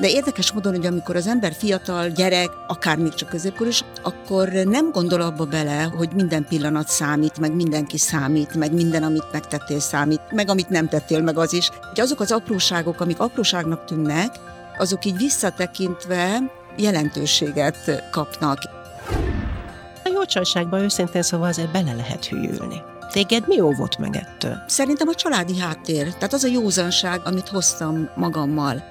De érdekes módon, hogy amikor az ember fiatal, gyerek, akár még csak középkor is, akkor nem gondol abba bele, hogy minden pillanat számít, meg mindenki számít, meg minden, amit megtettél számít, meg amit nem tettél meg az is. Hogy azok az apróságok, amik apróságnak tűnnek, azok így visszatekintve jelentőséget kapnak. A jócsalságban őszintén szóval azért bele lehet hűlni. Téged mi óvott meg ettől? Szerintem a családi háttér, tehát az a józanság, amit hoztam magammal.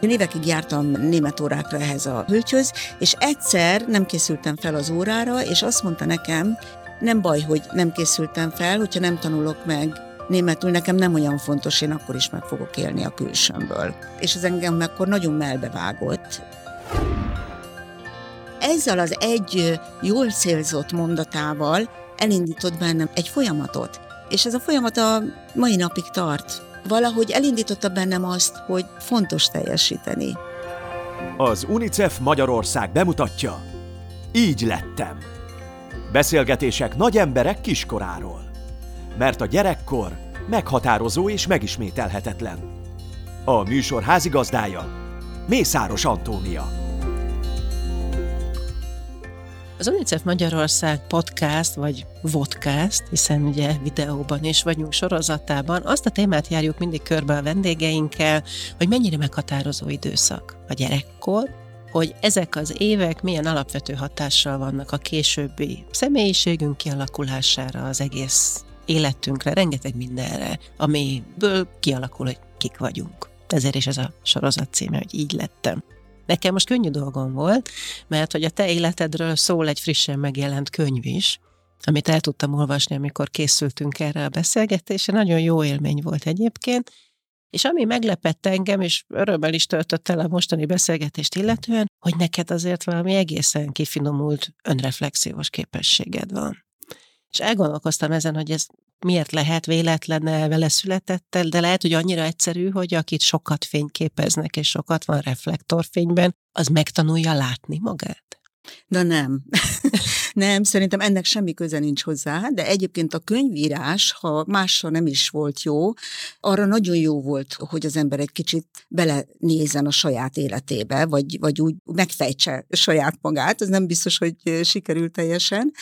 Én évekig jártam német órákra ehhez a hölgyhöz, és egyszer nem készültem fel az órára, és azt mondta nekem, nem baj, hogy nem készültem fel, hogyha nem tanulok meg németül, nekem nem olyan fontos, én akkor is meg fogok élni a külsőmből. És ez engem akkor nagyon melbevágott. Ezzel az egy jól célzott mondatával elindított bennem egy folyamatot. És ez a folyamat a mai napig tart. Valahogy elindította bennem azt, hogy fontos teljesíteni. Az UNICEF Magyarország bemutatja Így lettem. Beszélgetések nagy emberek kiskoráról. Mert a gyerekkor meghatározó és megismételhetetlen. A műsor házigazdája Mészáros Antónia. Az UNICEF Magyarország podcast, vagy vodcast, hiszen ugye videóban is vagyunk sorozatában, azt a témát járjuk mindig körbe a vendégeinkkel, hogy mennyire meghatározó időszak a gyerekkor, hogy ezek az évek milyen alapvető hatással vannak a későbbi személyiségünk kialakulására, az egész életünkre, rengeteg mindenre, amiből kialakul, hogy kik vagyunk. Ezért is ez a sorozat címe, hogy így lettem. Nekem most könnyű dolgom volt, mert hogy a te életedről szól egy frissen megjelent könyv is, amit el tudtam olvasni, amikor készültünk erre a beszélgetésre. Nagyon jó élmény volt egyébként, és ami meglepett engem, és örömmel is töltött el a mostani beszélgetést illetően, hogy neked azért valami egészen kifinomult önreflexiós képességed van. És elgondolkoztam ezen, hogy ez miért lehet véletlene vele született de lehet, hogy annyira egyszerű, hogy akit sokat fényképeznek, és sokat van reflektorfényben, az megtanulja látni magát. De nem. nem, szerintem ennek semmi köze nincs hozzá, de egyébként a könyvírás, ha mással nem is volt jó, arra nagyon jó volt, hogy az ember egy kicsit belenézzen a saját életébe, vagy, vagy úgy megfejtse saját magát, ez nem biztos, hogy sikerült teljesen,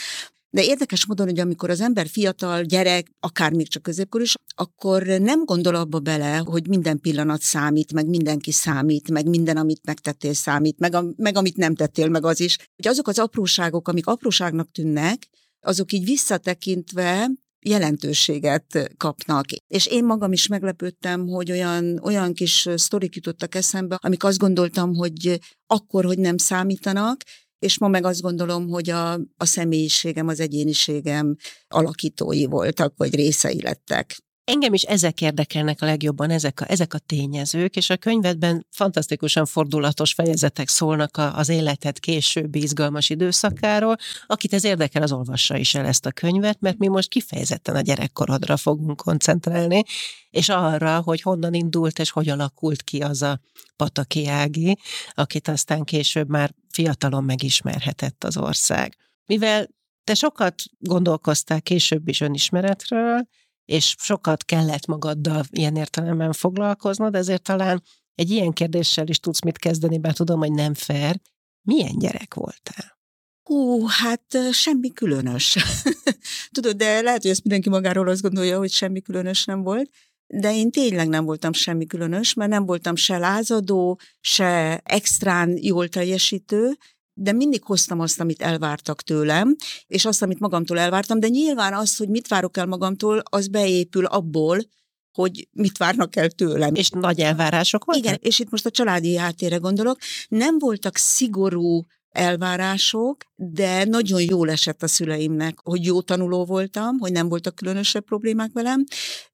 de érdekes módon, hogy amikor az ember fiatal, gyerek, akár még csak középkor is, akkor nem gondol abba bele, hogy minden pillanat számít, meg mindenki számít, meg minden, amit megtettél számít, meg, a, meg amit nem tettél, meg az is. Hogy azok az apróságok, amik apróságnak tűnnek, azok így visszatekintve jelentőséget kapnak. És én magam is meglepődtem, hogy olyan, olyan kis sztorik jutottak eszembe, amik azt gondoltam, hogy akkor, hogy nem számítanak, és ma meg azt gondolom, hogy a, a személyiségem, az egyéniségem alakítói voltak, vagy részei lettek. Engem is ezek érdekelnek a legjobban, ezek a, ezek a tényezők, és a könyvedben fantasztikusan fordulatos fejezetek szólnak a, az életed későbbi izgalmas időszakáról. Akit ez érdekel, az olvassa is el ezt a könyvet, mert mi most kifejezetten a gyerekkorodra fogunk koncentrálni, és arra, hogy honnan indult és hogy alakult ki az a Pataki Ági, akit aztán később már fiatalon megismerhetett az ország. Mivel te sokat gondolkoztál később is önismeretről, és sokat kellett magaddal ilyen értelemben foglalkoznod, ezért talán egy ilyen kérdéssel is tudsz mit kezdeni, bár tudom, hogy nem fair. Milyen gyerek voltál? Hú, hát semmi különös. Tudod, de lehet, hogy ezt mindenki magáról azt gondolja, hogy semmi különös nem volt, de én tényleg nem voltam semmi különös, mert nem voltam se lázadó, se extrán jól teljesítő, de mindig hoztam azt, amit elvártak tőlem, és azt, amit magamtól elvártam, de nyilván az, hogy mit várok el magamtól, az beépül abból, hogy mit várnak el tőlem. És nagy elvárások voltak? Igen, és itt most a családi háttérre gondolok. Nem voltak szigorú elvárások, de nagyon jól esett a szüleimnek, hogy jó tanuló voltam, hogy nem voltak különösebb problémák velem.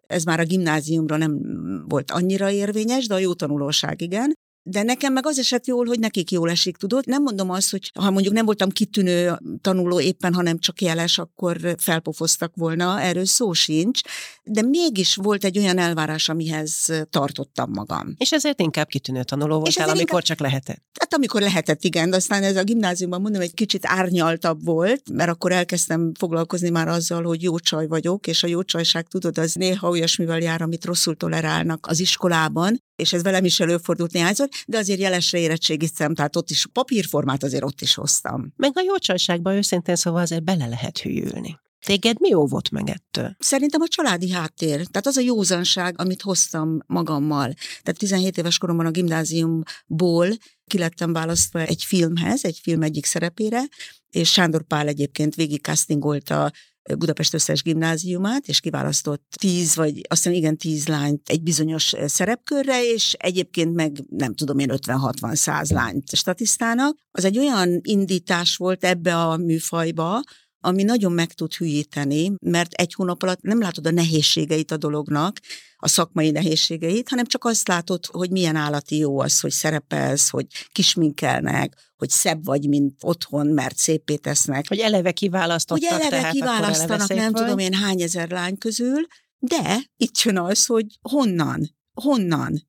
Ez már a gimnáziumra nem volt annyira érvényes, de a jó tanulóság igen. De nekem meg az esett jól, hogy nekik jól esik, tudod? Nem mondom azt, hogy ha mondjuk nem voltam kitűnő tanuló éppen, hanem csak jeles, akkor felpofoztak volna, erről szó sincs, de mégis volt egy olyan elvárás, amihez tartottam magam. És ezért inkább kitűnő tanuló voltál, amikor inkább, csak lehetett. Hát amikor lehetett, igen, de aztán ez a gimnáziumban mondom, egy kicsit árnyaltabb volt, mert akkor elkezdtem foglalkozni már azzal, hogy jó csaj vagyok, és a jó csajság, tudod, az néha olyasmivel jár, amit rosszul tolerálnak az iskolában, és ez velem is előfordult néhányszor, de azért jelesre érettségiztem, tehát ott is papírformát azért ott is hoztam. Meg a jó csajságban őszintén szóval azért bele lehet hűlni. Téged mi óvott meg ettől? Szerintem a családi háttér, tehát az a józanság, amit hoztam magammal. Tehát 17 éves koromban a gimnáziumból kilettem választva egy filmhez, egy film egyik szerepére, és Sándor Pál egyébként végig castingolta Budapest összes gimnáziumát, és kiválasztott tíz, vagy azt hiszem igen, tíz lányt egy bizonyos szerepkörre, és egyébként meg nem tudom én 50-60 száz lányt statisztának. Az egy olyan indítás volt ebbe a műfajba, ami nagyon meg tud hülyíteni, mert egy hónap alatt nem látod a nehézségeit a dolognak, a szakmai nehézségeit, hanem csak azt látod, hogy milyen állati jó az, hogy szerepelsz, hogy kisminkelnek, hogy szebb vagy, mint otthon, mert szépé tesznek. Hogy eleve kiválasztottak, Hogy eleve tehát kiválasztanak, eleve nem szép tudom vagy. én hány ezer lány közül, de itt jön az, hogy honnan, honnan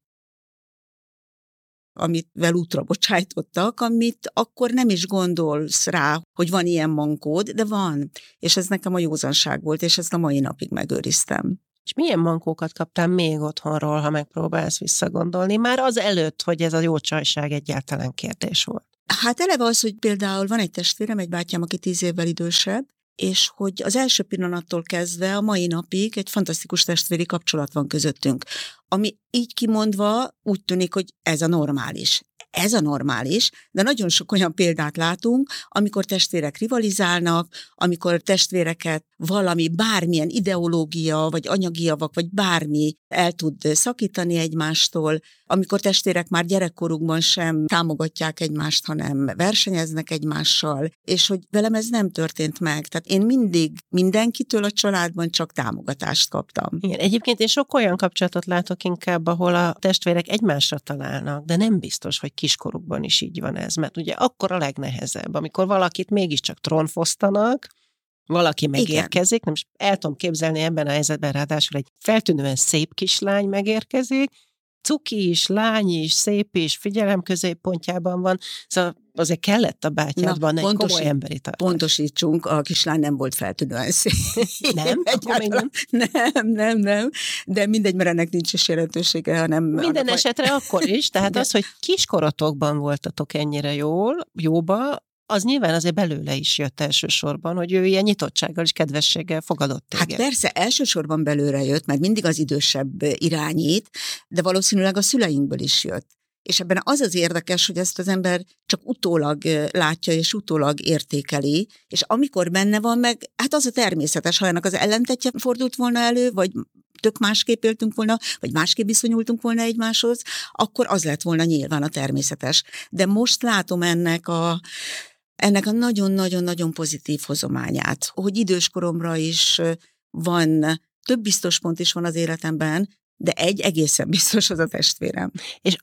amit vel útra bocsájtottak, amit akkor nem is gondolsz rá, hogy van ilyen mankód, de van. És ez nekem a józanság volt, és ezt a mai napig megőriztem. És milyen mankókat kaptál még otthonról, ha megpróbálsz visszagondolni? Már az előtt, hogy ez a jó csajság egyáltalán kérdés volt. Hát eleve az, hogy például van egy testvérem, egy bátyám, aki tíz évvel idősebb, és hogy az első pillanattól kezdve a mai napig egy fantasztikus testvéri kapcsolat van közöttünk, ami így kimondva úgy tűnik, hogy ez a normális. Ez a normális, de nagyon sok olyan példát látunk, amikor testvérek rivalizálnak, amikor testvéreket valami, bármilyen ideológia, vagy anyagi javak, vagy bármi el tud szakítani egymástól, amikor testvérek már gyerekkorukban sem támogatják egymást, hanem versenyeznek egymással, és hogy velem ez nem történt meg. Tehát én mindig mindenkitől a családban csak támogatást kaptam. Igen, egyébként én sok olyan kapcsolatot látok inkább, ahol a testvérek egymásra találnak, de nem biztos, hogy kiskorukban is így van ez, mert ugye akkor a legnehezebb, amikor valakit mégiscsak trónfosztanak, valaki megérkezik, nem is el tudom képzelni ebben a helyzetben, ráadásul egy feltűnően szép kislány megérkezik, cuki is, lány is, szép is, figyelem középpontjában van, szóval azért kellett a bátyádban egy pontosít- komoly emberi tartás. Pontosítsunk, a kislány nem volt feltűnően szép. Nem? Egyáltalán. nem, nem, nem, de mindegy, mert ennek nincs is jelentősége, hanem... Minden esetre akkor is, tehát De- az, hogy kiskorotokban voltatok ennyire jól, jóba, az nyilván azért belőle is jött elsősorban, hogy ő ilyen nyitottsággal és kedvességgel fogadott téged. Hát persze, elsősorban belőle jött, mert mindig az idősebb irányít, de valószínűleg a szüleinkből is jött. És ebben az az érdekes, hogy ezt az ember csak utólag látja és utólag értékeli, és amikor benne van meg, hát az a természetes, ha ennek az ellentetje fordult volna elő, vagy tök másképp éltünk volna, vagy másképp viszonyultunk volna egymáshoz, akkor az lett volna nyilván a természetes. De most látom ennek a ennek a nagyon-nagyon-nagyon pozitív hozományát, hogy időskoromra is van, több biztos pont is van az életemben, de egy egészen biztos az a testvérem. És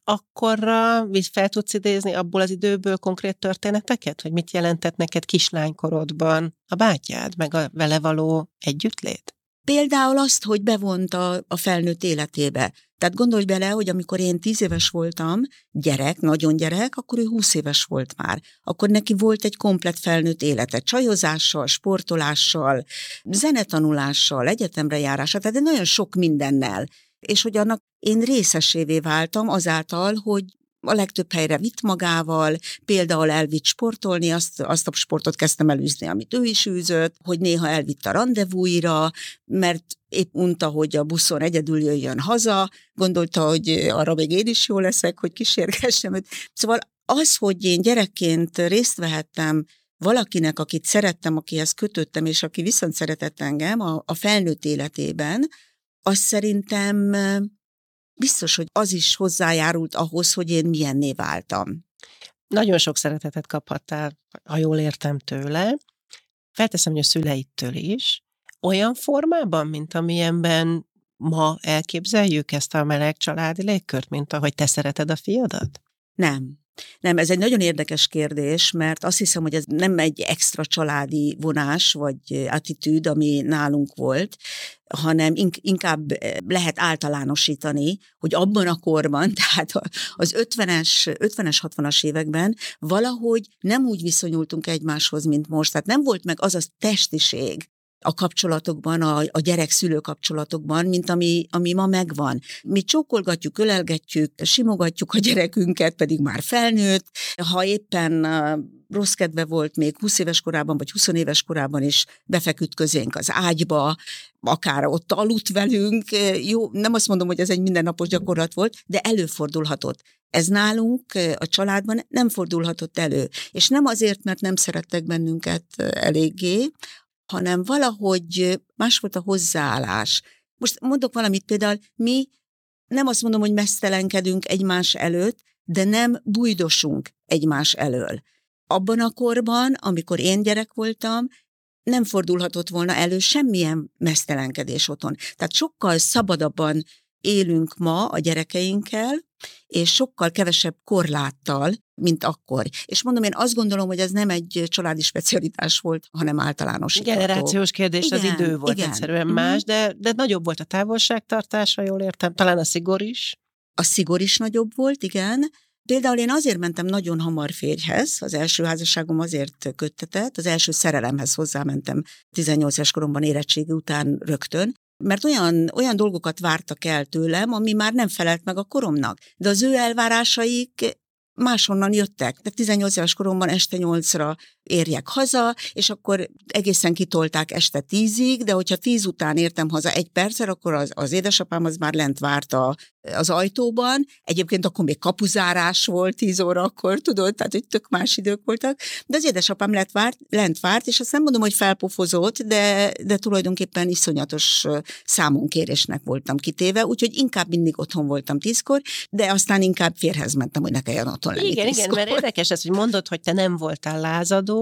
visz- fel tudsz idézni abból az időből konkrét történeteket, hogy mit jelentett neked kislánykorodban a bátyád, meg a vele való együttlét? Például azt, hogy bevonta a felnőtt életébe. Tehát gondolj bele, hogy amikor én tíz éves voltam, gyerek, nagyon gyerek, akkor ő húsz éves volt már. Akkor neki volt egy komplet felnőtt élete, csajozással, sportolással, zenetanulással, egyetemre járással, tehát nagyon sok mindennel. És hogy annak én részesévé váltam azáltal, hogy a legtöbb helyre vitt magával, például elvitt sportolni, azt, azt a sportot kezdtem elűzni, amit ő is űzött, hogy néha elvitt a rendezvúira, mert épp unta, hogy a buszon egyedül jöjjön haza, gondolta, hogy arra még én is jó leszek, hogy kísérgessem őt. Szóval az, hogy én gyerekként részt vehettem valakinek, akit szerettem, akihez kötöttem, és aki viszont szeretett engem a, a felnőtt életében, az szerintem biztos, hogy az is hozzájárult ahhoz, hogy én milyenné váltam. Nagyon sok szeretetet kaphattál, ha jól értem tőle. Felteszem, hogy a szüleittől is. Olyan formában, mint amilyenben ma elképzeljük ezt a meleg családi légkört, mint ahogy te szereted a fiadat? Nem. Nem, ez egy nagyon érdekes kérdés, mert azt hiszem, hogy ez nem egy extra családi vonás vagy attitűd, ami nálunk volt, hanem inkább eh, lehet általánosítani, hogy abban a korban, tehát az 50-es, 50-es, 60-as években valahogy nem úgy viszonyultunk egymáshoz, mint most. Tehát nem volt meg az a testiség, a kapcsolatokban, a, a gyerek-szülő kapcsolatokban, mint ami, ami ma megvan. Mi csókolgatjuk, ölelgetjük, simogatjuk a gyerekünket, pedig már felnőtt. Ha éppen rossz kedve volt még 20 éves korában, vagy 20 éves korában is befeküdt közénk az ágyba, akár ott aludt velünk. Jó, nem azt mondom, hogy ez egy mindennapos gyakorlat volt, de előfordulhatott. Ez nálunk a családban nem fordulhatott elő. És nem azért, mert nem szerettek bennünket eléggé, hanem valahogy más volt a hozzáállás. Most mondok valamit, például mi nem azt mondom, hogy mesztelenkedünk egymás előtt, de nem bújdosunk egymás elől. Abban a korban, amikor én gyerek voltam, nem fordulhatott volna elő semmilyen mesztelenkedés otthon. Tehát sokkal szabadabban élünk ma a gyerekeinkkel, és sokkal kevesebb korláttal, mint akkor. És mondom, én azt gondolom, hogy ez nem egy családi specialitás volt, hanem általános. Generációs kérdés, igen, az idő volt igen. egyszerűen mm-hmm. más, de, de nagyobb volt a távolságtartása, jól értem, talán a szigor is. A szigor is nagyobb volt, igen. Például én azért mentem nagyon hamar férjhez, az első házasságom azért köttetett, az első szerelemhez hozzámentem 18 éves koromban érettségi után rögtön, mert olyan, olyan dolgokat vártak el tőlem, ami már nem felelt meg a koromnak. De az ő elvárásaik máshonnan jöttek. De 18 éves koromban este 8-ra érjek haza, és akkor egészen kitolták este tízig, de hogyha tíz után értem haza egy perccel, akkor az, az édesapám az már lent várt a, az ajtóban. Egyébként akkor még kapuzárás volt tíz órakor, tudod, tehát hogy tök más idők voltak, de az édesapám lent várt, lent várt és azt nem mondom, hogy felpofozott, de, de tulajdonképpen iszonyatos számonkérésnek voltam kitéve, úgyhogy inkább mindig otthon voltam tízkor, de aztán inkább férhez mentem, hogy ne kelljen otthon lenni Igen, tízkor. igen, mert érdekes ez, hogy mondod, hogy te nem voltál lázadó,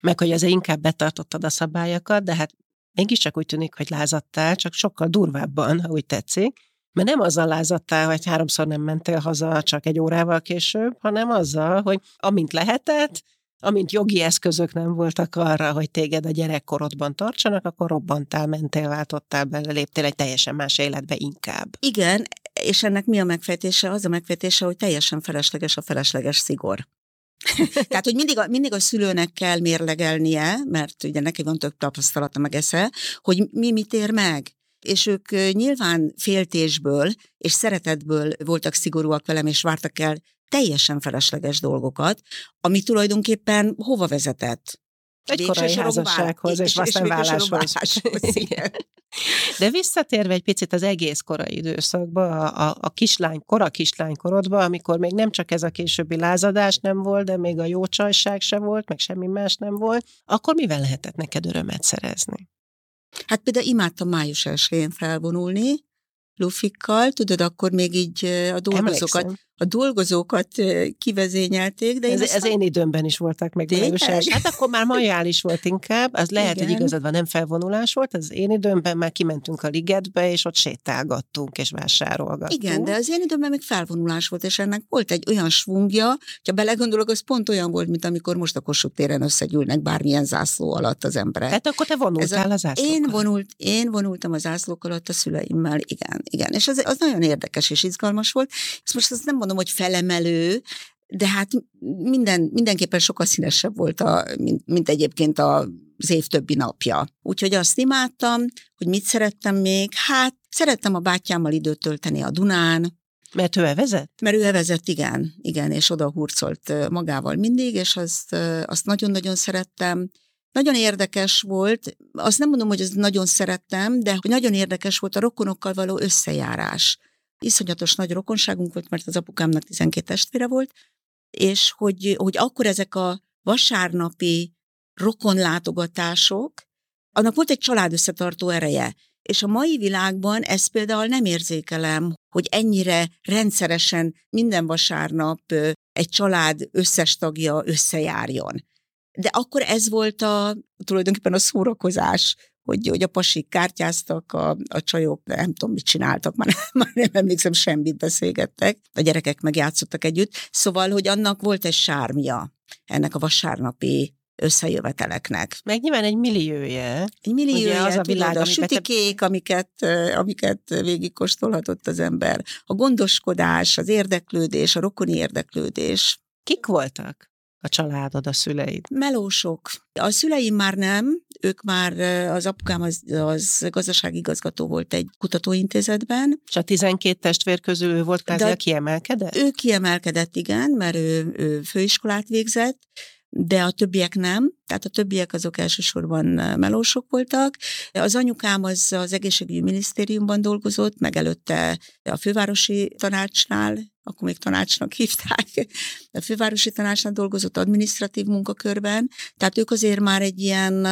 meg hogy azért inkább betartottad a szabályokat, de hát mégiscsak úgy tűnik, hogy lázadtál, csak sokkal durvábban, ha úgy tetszik. Mert nem azzal lázadtál, hogy háromszor nem mentél haza csak egy órával később, hanem azzal, hogy amint lehetett, amint jogi eszközök nem voltak arra, hogy téged a gyerekkorodban tartsanak, akkor robbantál, mentél, váltottál bele, léptél egy teljesen más életbe inkább. Igen, és ennek mi a megfejtése? Az a megfejtése, hogy teljesen felesleges a felesleges szigor. Tehát, hogy mindig a, mindig a szülőnek kell mérlegelnie, mert ugye neki van több tapasztalata meg esze, hogy mi mit ér meg. És ők nyilván féltésből és szeretetből voltak szigorúak velem, és vártak el teljesen felesleges dolgokat, ami tulajdonképpen hova vezetett? Egy korai házassághoz, és, és aztán válláshoz. De visszatérve egy picit az egész korai időszakba, a, a, a kislány, kora kislánykorodba, amikor még nem csak ez a későbbi lázadás nem volt, de még a jó csajság se volt, meg semmi más nem volt, akkor mivel lehetett neked örömet szerezni? Hát például imádtam május 1 felvonulni, lufikkal, tudod, akkor még így a dolgozókat, Emlékszem. A dolgozókat kivezényelték. De ez, aztán... ez én időmben is voltak meg. Hát akkor már majális volt inkább, az lehet, Igen. hogy igazad van, nem felvonulás volt, az én időmben már kimentünk a ligetbe, és ott sétálgattunk, és vásárolgattunk. Igen, de az én időmben még felvonulás volt, és ennek volt egy olyan svungja, ha belegondolok, az pont olyan volt, mint amikor most a Kossuth téren összegyűlnek bármilyen zászló alatt az emberek. Hát akkor te vonultál a, a zászlók én, vonult, én vonultam a zászlók alatt a szüleimmel, igen igen. És az, az nagyon érdekes és izgalmas volt. Ezt most azt nem mondom, hogy felemelő, de hát minden, mindenképpen sokkal színesebb volt, a, mint, mint egyébként az év többi napja. Úgyhogy azt imádtam, hogy mit szerettem még. Hát szerettem a bátyámmal időt tölteni a Dunán, mert ő evezett? Mert ő evezett, igen, igen, és oda hurcolt magával mindig, és azt, azt nagyon-nagyon szerettem. Nagyon érdekes volt, azt nem mondom, hogy ez nagyon szerettem, de hogy nagyon érdekes volt a rokonokkal való összejárás. Iszonyatos nagy rokonságunk volt, mert az apukámnak 12 testvére volt, és hogy, hogy akkor ezek a vasárnapi rokonlátogatások, annak volt egy család összetartó ereje. És a mai világban ezt például nem érzékelem, hogy ennyire rendszeresen minden vasárnap egy család összes tagja összejárjon. De akkor ez volt a, tulajdonképpen a szórakozás, hogy, hogy a pasik kártyáztak, a, a csajok nem tudom, mit csináltak, már, már nem emlékszem, semmit beszélgettek, a gyerekek megjátszottak együtt. Szóval, hogy annak volt egy sármja ennek a vasárnapi összejöveteleknek. Meg nyilván egy milliója. Egy milliója, az a világ, tudod, a sütikék, te... amiket, amiket végigkóstolhatott az ember. A gondoskodás, az érdeklődés, a rokoni érdeklődés. Kik voltak? a családod, a szüleid? Melósok. A szüleim már nem, ők már, az apukám az, az gazdaságigazgató volt egy kutatóintézetben. És a 12 testvér közül ő volt kvázi a kiemelkedett? Ő kiemelkedett, igen, mert ő, ő főiskolát végzett, de a többiek nem, tehát a többiek azok elsősorban melósok voltak. Az anyukám az az egészségügyi minisztériumban dolgozott, meg előtte a fővárosi tanácsnál, akkor még tanácsnak hívták, a fővárosi tanácsnál dolgozott administratív munkakörben, tehát ők azért már egy ilyen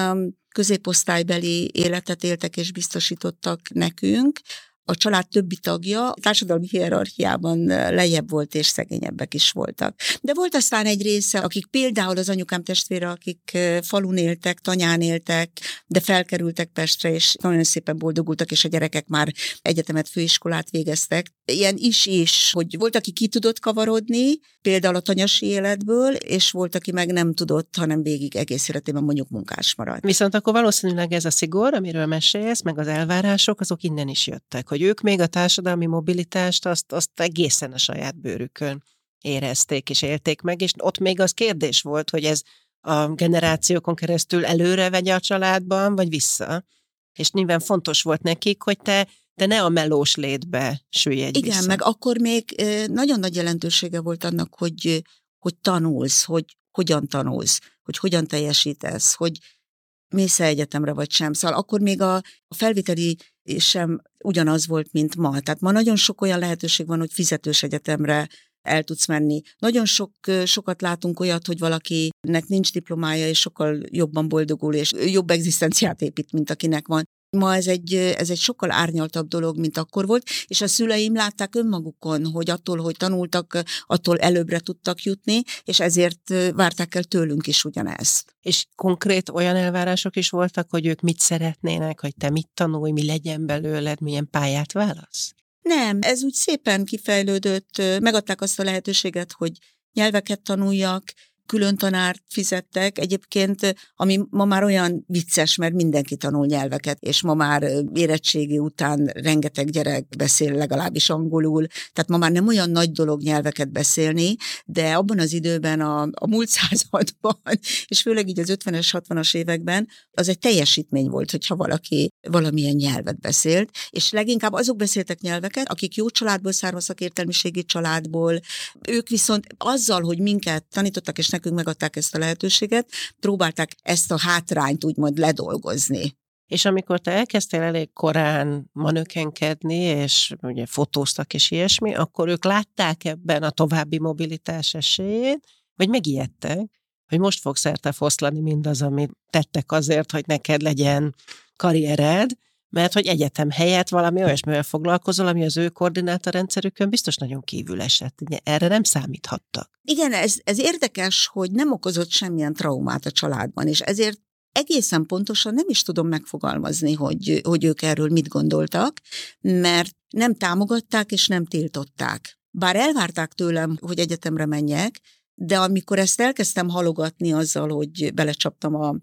középosztálybeli életet éltek és biztosítottak nekünk, a család többi tagja társadalmi hierarchiában lejjebb volt, és szegényebbek is voltak. De volt aztán egy része, akik például az anyukám testvére, akik falun éltek, tanyán éltek, de felkerültek Pestre, és nagyon szépen boldogultak, és a gyerekek már egyetemet, főiskolát végeztek. Ilyen is is, hogy volt, aki ki tudott kavarodni, például a tanyasi életből, és volt, aki meg nem tudott, hanem végig egész életében mondjuk munkás maradt. Viszont akkor valószínűleg ez a szigor, amiről mesélsz, meg az elvárások, azok innen is jöttek hogy ők még a társadalmi mobilitást azt, azt egészen a saját bőrükön érezték és élték meg, és ott még az kérdés volt, hogy ez a generációkon keresztül előre vegye a családban, vagy vissza. És nyilván fontos volt nekik, hogy te te ne a melós létbe süllyedj Igen, vissza. meg akkor még nagyon nagy jelentősége volt annak, hogy, hogy tanulsz, hogy hogyan tanulsz, hogy hogyan teljesítesz, hogy mész egyetemre vagy sem. Szóval akkor még a, a felviteli sem ugyanaz volt, mint ma. Tehát ma nagyon sok olyan lehetőség van, hogy fizetős egyetemre el tudsz menni. Nagyon sok, sokat látunk olyat, hogy valakinek nincs diplomája, és sokkal jobban boldogul, és jobb egzisztenciát épít, mint akinek van. Ma ez egy, ez egy sokkal árnyaltabb dolog, mint akkor volt, és a szüleim látták önmagukon, hogy attól, hogy tanultak, attól előbbre tudtak jutni, és ezért várták el tőlünk is ugyanezt. És konkrét olyan elvárások is voltak, hogy ők mit szeretnének, hogy te mit tanulj, mi legyen belőled, milyen pályát válasz? Nem, ez úgy szépen kifejlődött, megadták azt a lehetőséget, hogy nyelveket tanuljak, külön tanárt fizettek. Egyébként, ami ma már olyan vicces, mert mindenki tanul nyelveket, és ma már érettségi után rengeteg gyerek beszél legalábbis angolul, tehát ma már nem olyan nagy dolog nyelveket beszélni, de abban az időben a, a múlt században, és főleg így az 50-es, 60-as években, az egy teljesítmény volt, hogyha valaki valamilyen nyelvet beszélt, és leginkább azok beszéltek nyelveket, akik jó családból származtak, értelmiségi családból, ők viszont azzal, hogy minket tanítottak és nekünk megadták ezt a lehetőséget, próbálták ezt a hátrányt úgymond ledolgozni. És amikor te elkezdtél elég korán manökenkedni, és ugye fotóztak és ilyesmi, akkor ők látták ebben a további mobilitás esélyét, vagy megijedtek, hogy most fogsz szerte foszlani mindaz, amit tettek azért, hogy neked legyen karriered, mert hogy egyetem helyett valami olyasmivel foglalkozol, ami az ő koordinátorrendszerükön biztos nagyon kívül esett. Erre nem számíthattak. Igen, ez, ez érdekes, hogy nem okozott semmilyen traumát a családban, és ezért egészen pontosan nem is tudom megfogalmazni, hogy, hogy ők erről mit gondoltak, mert nem támogatták és nem tiltották. Bár elvárták tőlem, hogy egyetemre menjek, de amikor ezt elkezdtem halogatni azzal, hogy belecsaptam a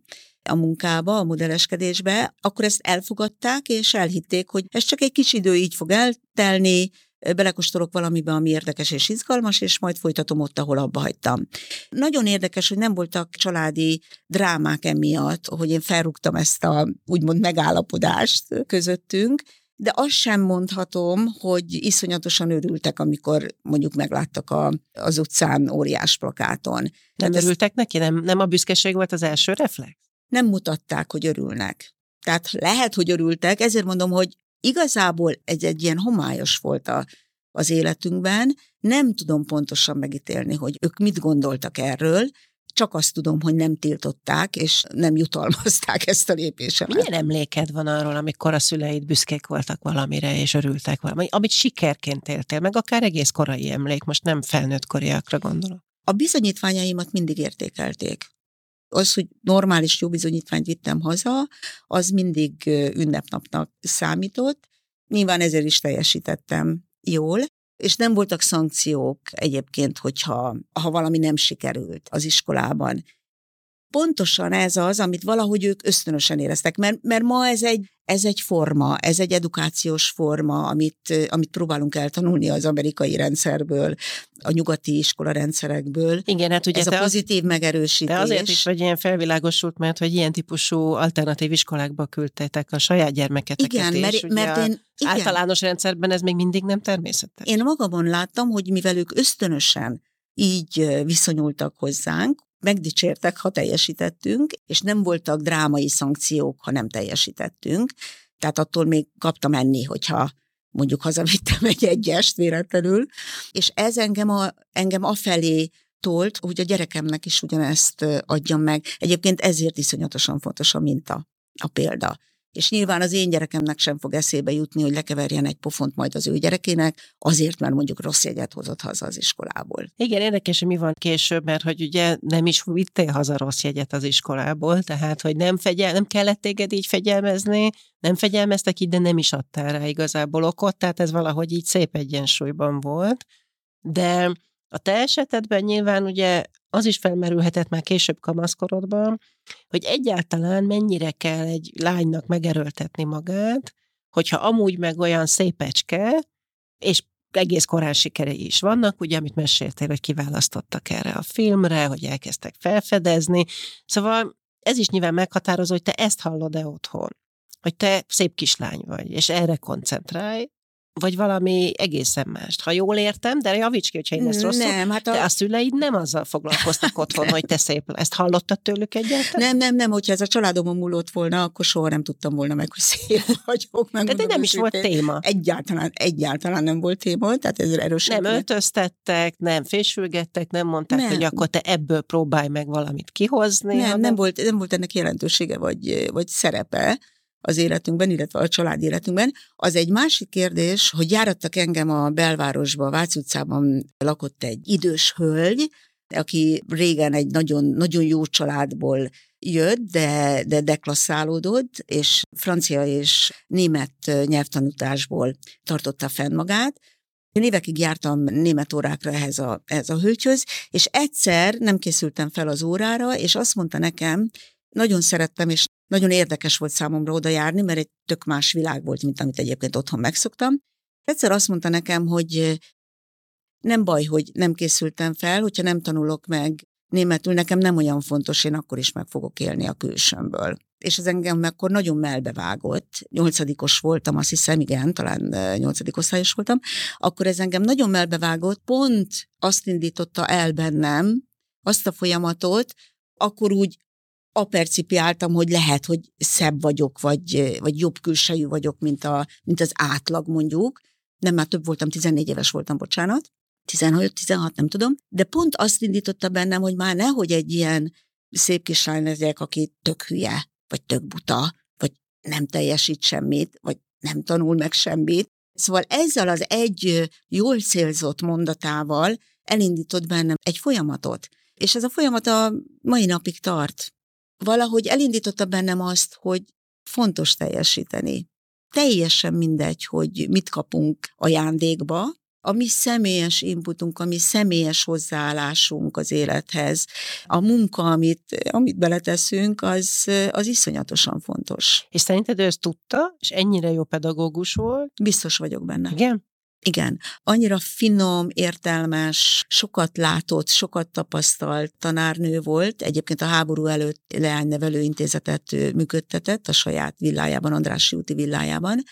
a munkába, a modelleskedésbe, akkor ezt elfogadták, és elhitték, hogy ez csak egy kis idő így fog eltelni, belekostolok valamibe, ami érdekes és izgalmas, és majd folytatom ott, ahol abba hagytam. Nagyon érdekes, hogy nem voltak családi drámák emiatt, hogy én felrúgtam ezt a úgymond megállapodást közöttünk, de azt sem mondhatom, hogy iszonyatosan örültek, amikor mondjuk megláttak a, az utcán óriás plakáton. Nem Tehát örültek ez... neki? Nem, nem a büszkeség volt az első reflex? Nem mutatták, hogy örülnek. Tehát lehet, hogy örültek, ezért mondom, hogy igazából egy, egy ilyen homályos volt a, az életünkben, nem tudom pontosan megítélni, hogy ők mit gondoltak erről, csak azt tudom, hogy nem tiltották, és nem jutalmazták ezt a lépésemet. Milyen emléked van arról, amikor a szüleid büszkék voltak valamire, és örültek valami, amit sikerként éltél, meg akár egész korai emlék, most nem felnőtt koriakra gondolok. A bizonyítványaimat mindig értékelték Az, hogy normális jó bizonyítványt vittem haza, az mindig ünnepnapnak számított. Nyilván ezért is teljesítettem jól, és nem voltak szankciók egyébként, hogyha ha valami nem sikerült az iskolában pontosan ez az, amit valahogy ők ösztönösen éreztek, mert, mert ma ez egy, ez egy forma, ez egy edukációs forma, amit, amit próbálunk eltanulni az amerikai rendszerből, a nyugati iskola rendszerekből. Igen, hát ugye ez a pozitív az, megerősítés. De azért is vagy ilyen felvilágosult, mert hogy ilyen típusú alternatív iskolákba küldtetek a saját gyermeketeket. Igen, és mert, mert én... Igen. általános rendszerben ez még mindig nem természetes. Én magamon láttam, hogy mivel ők ösztönösen így viszonyultak hozzánk, megdicsértek, ha teljesítettünk, és nem voltak drámai szankciók, ha nem teljesítettünk. Tehát attól még kaptam enni, hogyha mondjuk hazavittem egy egyest véletlenül. És ez engem, a, engem afelé tolt, hogy a gyerekemnek is ugyanezt adjam meg. Egyébként ezért iszonyatosan fontos a minta, a példa. És nyilván az én gyerekemnek sem fog eszébe jutni, hogy lekeverjen egy pofont majd az ő gyerekének, azért, mert mondjuk rossz jegyet hozott haza az iskolából. Igen, érdekes, hogy mi van később, mert hogy ugye nem is vittél haza rossz jegyet az iskolából, tehát hogy nem, fegyel, nem kellett téged így fegyelmezni, nem fegyelmeztek így, de nem is adtál rá igazából okot, tehát ez valahogy így szép egyensúlyban volt. De a te esetedben nyilván ugye az is felmerülhetett már később kamaszkorodban, hogy egyáltalán mennyire kell egy lánynak megerőltetni magát, hogyha amúgy meg olyan szépecske, és egész korán sikerei is vannak, ugye, amit meséltél, hogy kiválasztottak erre a filmre, hogy elkezdtek felfedezni. Szóval ez is nyilván meghatározó, hogy te ezt hallod-e otthon. Hogy te szép kislány vagy, és erre koncentrálj, vagy valami egészen mást. Ha jól értem, de javíts ki, hogyha én ezt rosszul. Nem, hát a... De a szüleid nem azzal foglalkoztak otthon, hogy te szép. Ezt hallottad tőlük egyáltalán? Nem, nem, nem. Hogyha ez a családomon múlott volna, akkor soha nem tudtam volna meg, hogy szép vagyok. Meg de nem is volt téma. Egyáltalán, egyáltalán nem volt téma, tehát ez erősen. Nem öltöztettek, nem fésülgettek, nem mondták, nem. hogy akkor te ebből próbálj meg valamit kihozni. Nem, hanem... nem, volt, nem volt ennek jelentősége vagy, vagy szerepe az életünkben, illetve a család életünkben. Az egy másik kérdés, hogy járattak engem a belvárosba, a Vác utcában lakott egy idős hölgy, aki régen egy nagyon, nagyon jó családból jött, de, de deklasszálódott, és francia és német nyelvtanutásból tartotta fenn magát. Én évekig jártam német órákra ehhez a, ehhez a hölgyhöz, és egyszer nem készültem fel az órára, és azt mondta nekem, nagyon szerettem, és nagyon érdekes volt számomra oda járni, mert egy tök más világ volt, mint amit egyébként otthon megszoktam. Egyszer azt mondta nekem, hogy nem baj, hogy nem készültem fel, hogyha nem tanulok meg németül, nekem nem olyan fontos, én akkor is meg fogok élni a külsőmből. És ez engem akkor nagyon melbevágott. Nyolcadikos voltam, azt hiszem, igen, talán nyolcadik osztályos voltam. Akkor ez engem nagyon melbevágott, pont azt indította el bennem, azt a folyamatot, akkor úgy apercipiáltam, hogy lehet, hogy szebb vagyok, vagy, vagy jobb külsejű vagyok, mint, a, mint az átlag mondjuk. Nem, már több voltam, 14 éves voltam, bocsánat. 15-16, nem tudom. De pont azt indította bennem, hogy már nehogy egy ilyen szép kislány legyek, aki tök hülye, vagy tök buta, vagy nem teljesít semmit, vagy nem tanul meg semmit. Szóval ezzel az egy jól célzott mondatával elindított bennem egy folyamatot. És ez a folyamat a mai napig tart valahogy elindította bennem azt, hogy fontos teljesíteni. Teljesen mindegy, hogy mit kapunk ajándékba, a mi személyes inputunk, a mi személyes hozzáállásunk az élethez, a munka, amit, amit beleteszünk, az, az iszonyatosan fontos. És szerinted ő ezt tudta, és ennyire jó pedagógus volt? Biztos vagyok benne. Igen? Igen, annyira finom, értelmes, sokat látott, sokat tapasztalt tanárnő volt. Egyébként a háború előtt leánynevelő intézetet működtetett a saját villájában, Andrássy úti villájában,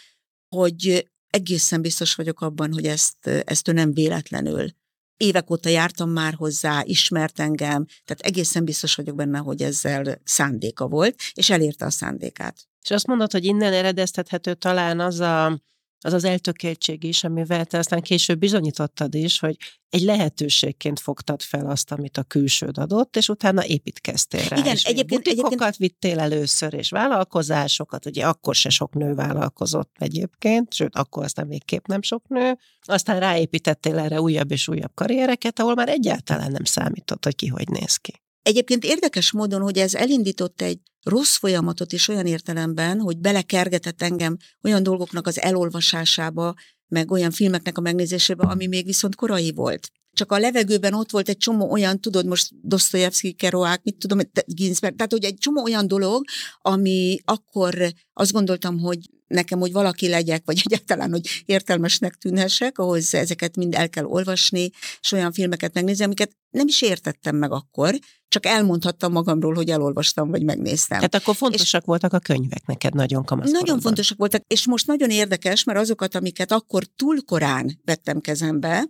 hogy egészen biztos vagyok abban, hogy ezt, ezt ő nem véletlenül. Évek óta jártam már hozzá, ismert engem, tehát egészen biztos vagyok benne, hogy ezzel szándéka volt, és elérte a szándékát. És azt mondod, hogy innen eredeztethető talán az a az az eltökéltség is, amivel te aztán később bizonyítottad is, hogy egy lehetőségként fogtad fel azt, amit a külsőd adott, és utána építkeztél rá. Igen, és egyébként, egyébként... vittél először, és vállalkozásokat, ugye akkor se sok nő vállalkozott egyébként, sőt, akkor aztán végképp nem sok nő, aztán ráépítettél erre újabb és újabb karriereket, ahol már egyáltalán nem számított, hogy ki hogy néz ki. Egyébként érdekes módon, hogy ez elindított egy rossz folyamatot is olyan értelemben, hogy belekergetett engem olyan dolgoknak az elolvasásába, meg olyan filmeknek a megnézésébe, ami még viszont korai volt csak a levegőben ott volt egy csomó olyan, tudod, most Dostoyevsky, Kerouac, mit tudom, Ginsberg, tehát hogy egy csomó olyan dolog, ami akkor azt gondoltam, hogy nekem, hogy valaki legyek, vagy egyáltalán, hogy értelmesnek tűnhessek, ahhoz ezeket mind el kell olvasni, és olyan filmeket megnézni, amiket nem is értettem meg akkor, csak elmondhattam magamról, hogy elolvastam, vagy megnéztem. Tehát akkor fontosak és voltak a könyvek neked nagyon kamaszkorodban. Nagyon fontosak voltak, és most nagyon érdekes, mert azokat, amiket akkor túl korán vettem kezembe,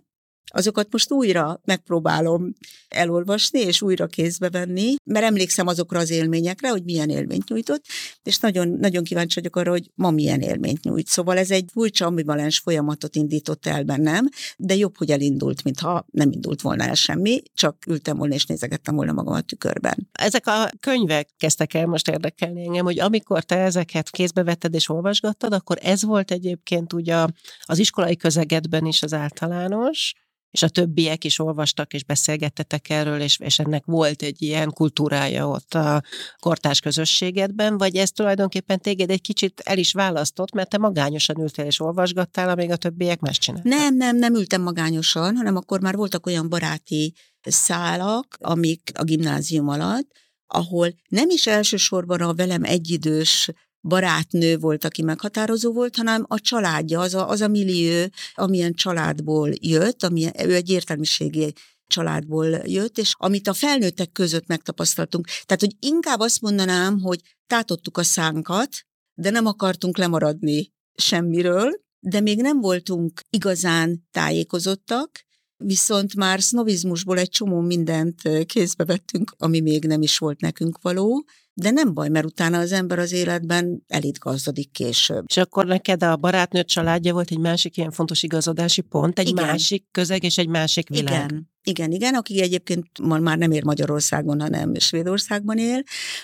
azokat most újra megpróbálom elolvasni, és újra kézbe venni, mert emlékszem azokra az élményekre, hogy milyen élményt nyújtott, és nagyon, nagyon kíváncsi vagyok arra, hogy ma milyen élményt nyújt. Szóval ez egy furcsa ambivalens folyamatot indított el bennem, de jobb, hogy elindult, mintha nem indult volna el semmi, csak ültem volna és nézegettem volna magam a tükörben. Ezek a könyvek kezdtek el most érdekelni engem, hogy amikor te ezeket kézbe vetted és olvasgattad, akkor ez volt egyébként ugye az iskolai közegedben is az általános, és a többiek is olvastak és beszélgettetek erről, és, és ennek volt egy ilyen kultúrája ott a kortárs közösségedben, vagy ez tulajdonképpen téged egy kicsit el is választott, mert te magányosan ültél és olvasgattál, amíg a többiek más csináltak? Nem, nem, nem ültem magányosan, hanem akkor már voltak olyan baráti szálak, amik a gimnázium alatt, ahol nem is elsősorban a velem egyidős barátnő volt, aki meghatározó volt, hanem a családja, az a, az a millió, amilyen családból jött, ami, ő egy értelmiségi családból jött, és amit a felnőttek között megtapasztaltunk. Tehát, hogy inkább azt mondanám, hogy tátottuk a szánkat, de nem akartunk lemaradni semmiről, de még nem voltunk igazán tájékozottak, viszont már sznobizmusból egy csomó mindent kézbe vettünk, ami még nem is volt nekünk való, de nem baj, mert utána az ember az életben elitgazdadik később. És akkor neked a barátnő családja volt egy másik ilyen fontos igazodási pont, egy igen. másik közeg és egy másik világ. Igen, igen, igen, aki egyébként már nem ér Magyarországon, hanem Svédországban él,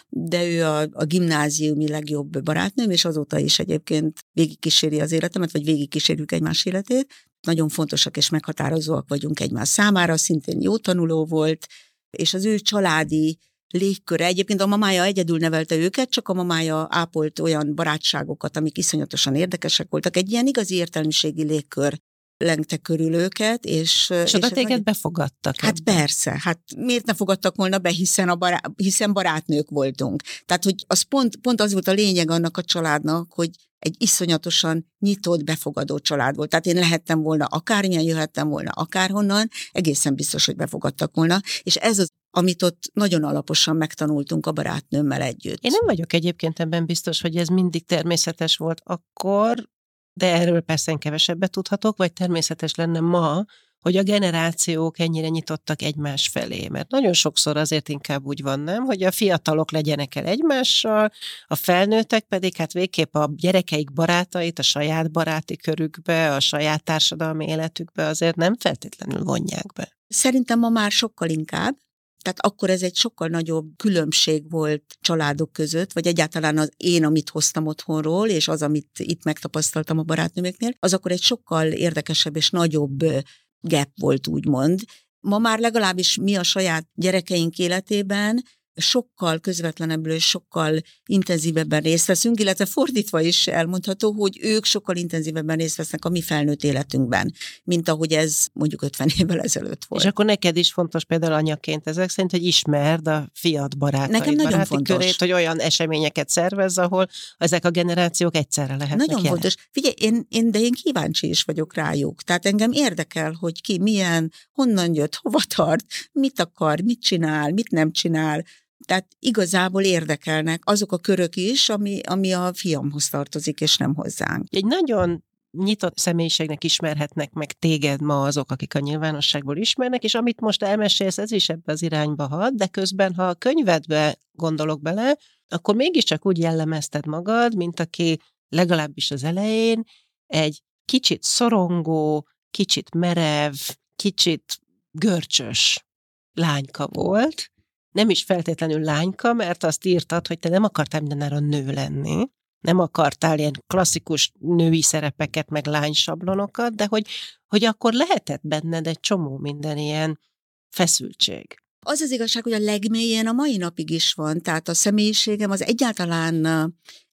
de ő a, a gimnáziumi legjobb barátnőm, és azóta is egyébként végigkíséri az életemet, vagy végigkísérjük egymás életét. Nagyon fontosak és meghatározóak vagyunk egymás számára, szintén jó tanuló volt, és az ő családi légköre. Egyébként a mamája egyedül nevelte őket, csak a mamája ápolt olyan barátságokat, amik iszonyatosan érdekesek voltak. Egy ilyen igazi értelmiségi légkör lengte körül őket, és... És oda téged befogadtak? Hát ebben. persze, hát miért ne fogadtak volna be, hiszen, a bará... hiszen barátnők voltunk. Tehát, hogy az pont, pont az volt a lényeg annak a családnak, hogy egy iszonyatosan nyitott, befogadó család volt. Tehát én lehettem volna akármilyen, jöhettem volna akárhonnan, egészen biztos, hogy befogadtak volna, és ez az amit ott nagyon alaposan megtanultunk a barátnőmmel együtt. Én nem vagyok egyébként ebben biztos, hogy ez mindig természetes volt akkor, de erről persze kevesebbet tudhatok, vagy természetes lenne ma, hogy a generációk ennyire nyitottak egymás felé. Mert nagyon sokszor azért inkább úgy van, nem, hogy a fiatalok legyenek el egymással, a felnőttek pedig hát végképp a gyerekeik barátait a saját baráti körükbe, a saját társadalmi életükbe azért nem feltétlenül vonják be. Szerintem ma már sokkal inkább, tehát akkor ez egy sokkal nagyobb különbség volt családok között, vagy egyáltalán az én, amit hoztam otthonról, és az, amit itt megtapasztaltam a barátnőmöknél, az akkor egy sokkal érdekesebb és nagyobb gap volt, úgymond. Ma már legalábbis mi a saját gyerekeink életében sokkal közvetlenebbül és sokkal intenzívebben részt veszünk, illetve fordítva is elmondható, hogy ők sokkal intenzívebben részt vesznek a mi felnőtt életünkben, mint ahogy ez mondjuk 50 évvel ezelőtt volt. És akkor neked is fontos például anyaként ezek szerint, hogy ismerd a fiat barátait, Nekem nagyon baráti fontos. körét, hogy olyan eseményeket szervez, ahol ezek a generációk egyszerre lehetnek Nagyon jelen. fontos. Figyelj, én, én, de én kíváncsi is vagyok rájuk. Tehát engem érdekel, hogy ki milyen, honnan jött, hova tart, mit akar, mit csinál, mit nem csinál tehát igazából érdekelnek azok a körök is, ami, ami a fiamhoz tartozik, és nem hozzánk. Egy nagyon nyitott személyiségnek ismerhetnek meg téged ma azok, akik a nyilvánosságból ismernek, és amit most elmesélsz, ez is ebbe az irányba had, de közben, ha a könyvedbe gondolok bele, akkor mégiscsak úgy jellemezted magad, mint aki legalábbis az elején egy kicsit szorongó, kicsit merev, kicsit görcsös lányka volt, nem is feltétlenül lányka, mert azt írtad, hogy te nem akartál mindenáron nő lenni, nem akartál ilyen klasszikus női szerepeket, meg lánysablonokat, de hogy, hogy akkor lehetett benned egy csomó minden ilyen feszültség. Az az igazság, hogy a legmélyén a mai napig is van, tehát a személyiségem az egyáltalán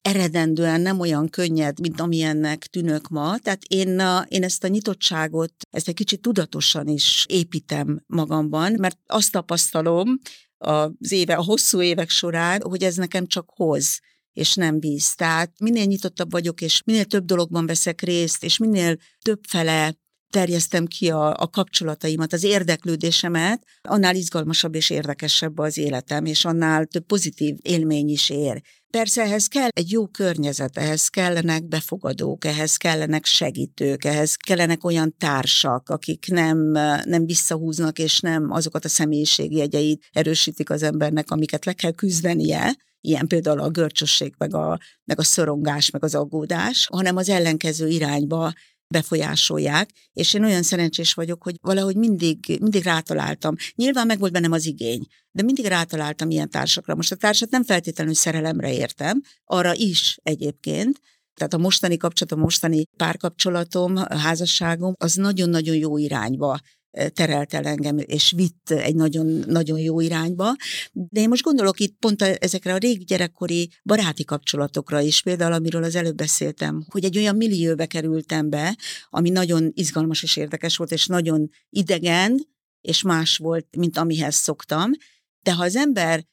eredendően nem olyan könnyed, mint amilyennek tűnök ma. Tehát én, én ezt a nyitottságot, ezt egy kicsit tudatosan is építem magamban, mert azt tapasztalom az éve, a hosszú évek során, hogy ez nekem csak hoz és nem víz. Tehát minél nyitottabb vagyok, és minél több dologban veszek részt, és minél több fele terjesztem ki a, a kapcsolataimat, az érdeklődésemet, annál izgalmasabb és érdekesebb az életem, és annál több pozitív élmény is ér. Persze ehhez kell egy jó környezet, ehhez kellenek befogadók, ehhez kellenek segítők, ehhez kellenek olyan társak, akik nem, nem visszahúznak, és nem azokat a személyiségi jegyeit erősítik az embernek, amiket le kell küzdenie, ilyen például a görcsösség, meg a, meg a szorongás, meg az aggódás, hanem az ellenkező irányba befolyásolják, és én olyan szerencsés vagyok, hogy valahogy mindig, mindig rátaláltam. Nyilván meg volt bennem az igény, de mindig rátaláltam ilyen társakra. Most a társat nem feltétlenül szerelemre értem, arra is egyébként, tehát a mostani kapcsolatom, mostani párkapcsolatom, a házasságom, az nagyon-nagyon jó irányba terelt el engem, és vitt egy nagyon, nagyon jó irányba. De én most gondolok itt pont ezekre a régi gyerekkori baráti kapcsolatokra is, például amiről az előbb beszéltem, hogy egy olyan millióbe kerültem be, ami nagyon izgalmas és érdekes volt, és nagyon idegen, és más volt, mint amihez szoktam. De ha az ember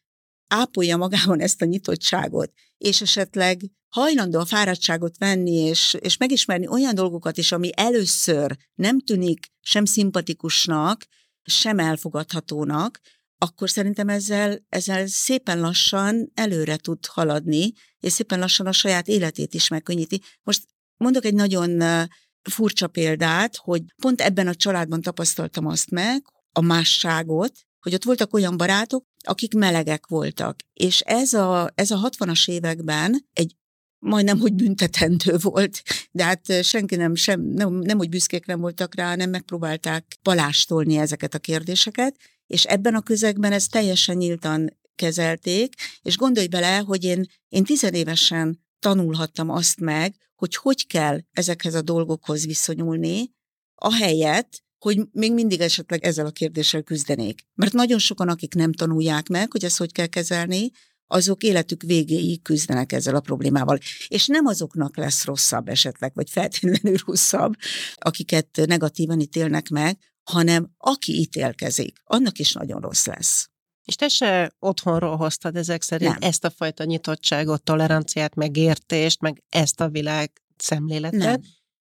ápolja magában ezt a nyitottságot, és esetleg hajlandó a fáradtságot venni, és, és megismerni olyan dolgokat is, ami először nem tűnik sem szimpatikusnak, sem elfogadhatónak, akkor szerintem ezzel, ezzel szépen lassan előre tud haladni, és szépen lassan a saját életét is megkönnyíti. Most mondok egy nagyon furcsa példát, hogy pont ebben a családban tapasztaltam azt meg, a másságot, hogy ott voltak olyan barátok, akik melegek voltak. És ez a, ez a 60-as években egy majdnem, hogy büntetendő volt, de hát senki nem, sem, nem, nem hogy büszkék nem voltak rá, nem megpróbálták palástolni ezeket a kérdéseket, és ebben a közegben ezt teljesen nyíltan kezelték, és gondolj bele, hogy én, én tizenévesen tanulhattam azt meg, hogy hogy kell ezekhez a dolgokhoz viszonyulni, ahelyett, hogy még mindig esetleg ezzel a kérdéssel küzdenék. Mert nagyon sokan, akik nem tanulják meg, hogy ezt hogy kell kezelni, azok életük végéig küzdenek ezzel a problémával. És nem azoknak lesz rosszabb esetleg, vagy feltétlenül rosszabb, akiket negatívan ítélnek meg, hanem aki ítélkezik, annak is nagyon rossz lesz. És te se otthonról hoztad ezek szerint nem. ezt a fajta nyitottságot, toleranciát, megértést, meg ezt a világ szemléletet, nem.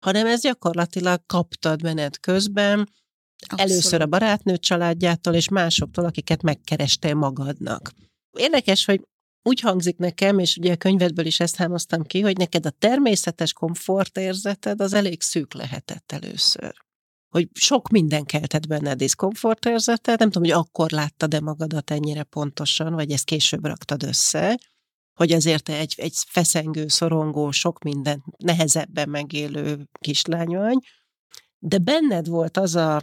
Hanem ez gyakorlatilag kaptad menet közben, Abszolút. először a barátnő családjától, és másoktól, akiket megkerestél magadnak. Érdekes, hogy úgy hangzik nekem, és ugye a könyvedből is ezt hámoztam ki, hogy neked a természetes komfortérzeted az elég szűk lehetett először. Hogy sok minden keltett benne diszkomfortérzetet, nem tudom, hogy akkor láttad-e magadat ennyire pontosan, vagy ezt később raktad össze, hogy azért egy, egy feszengő, szorongó, sok minden nehezebben megélő kislány vagy, de benned volt az a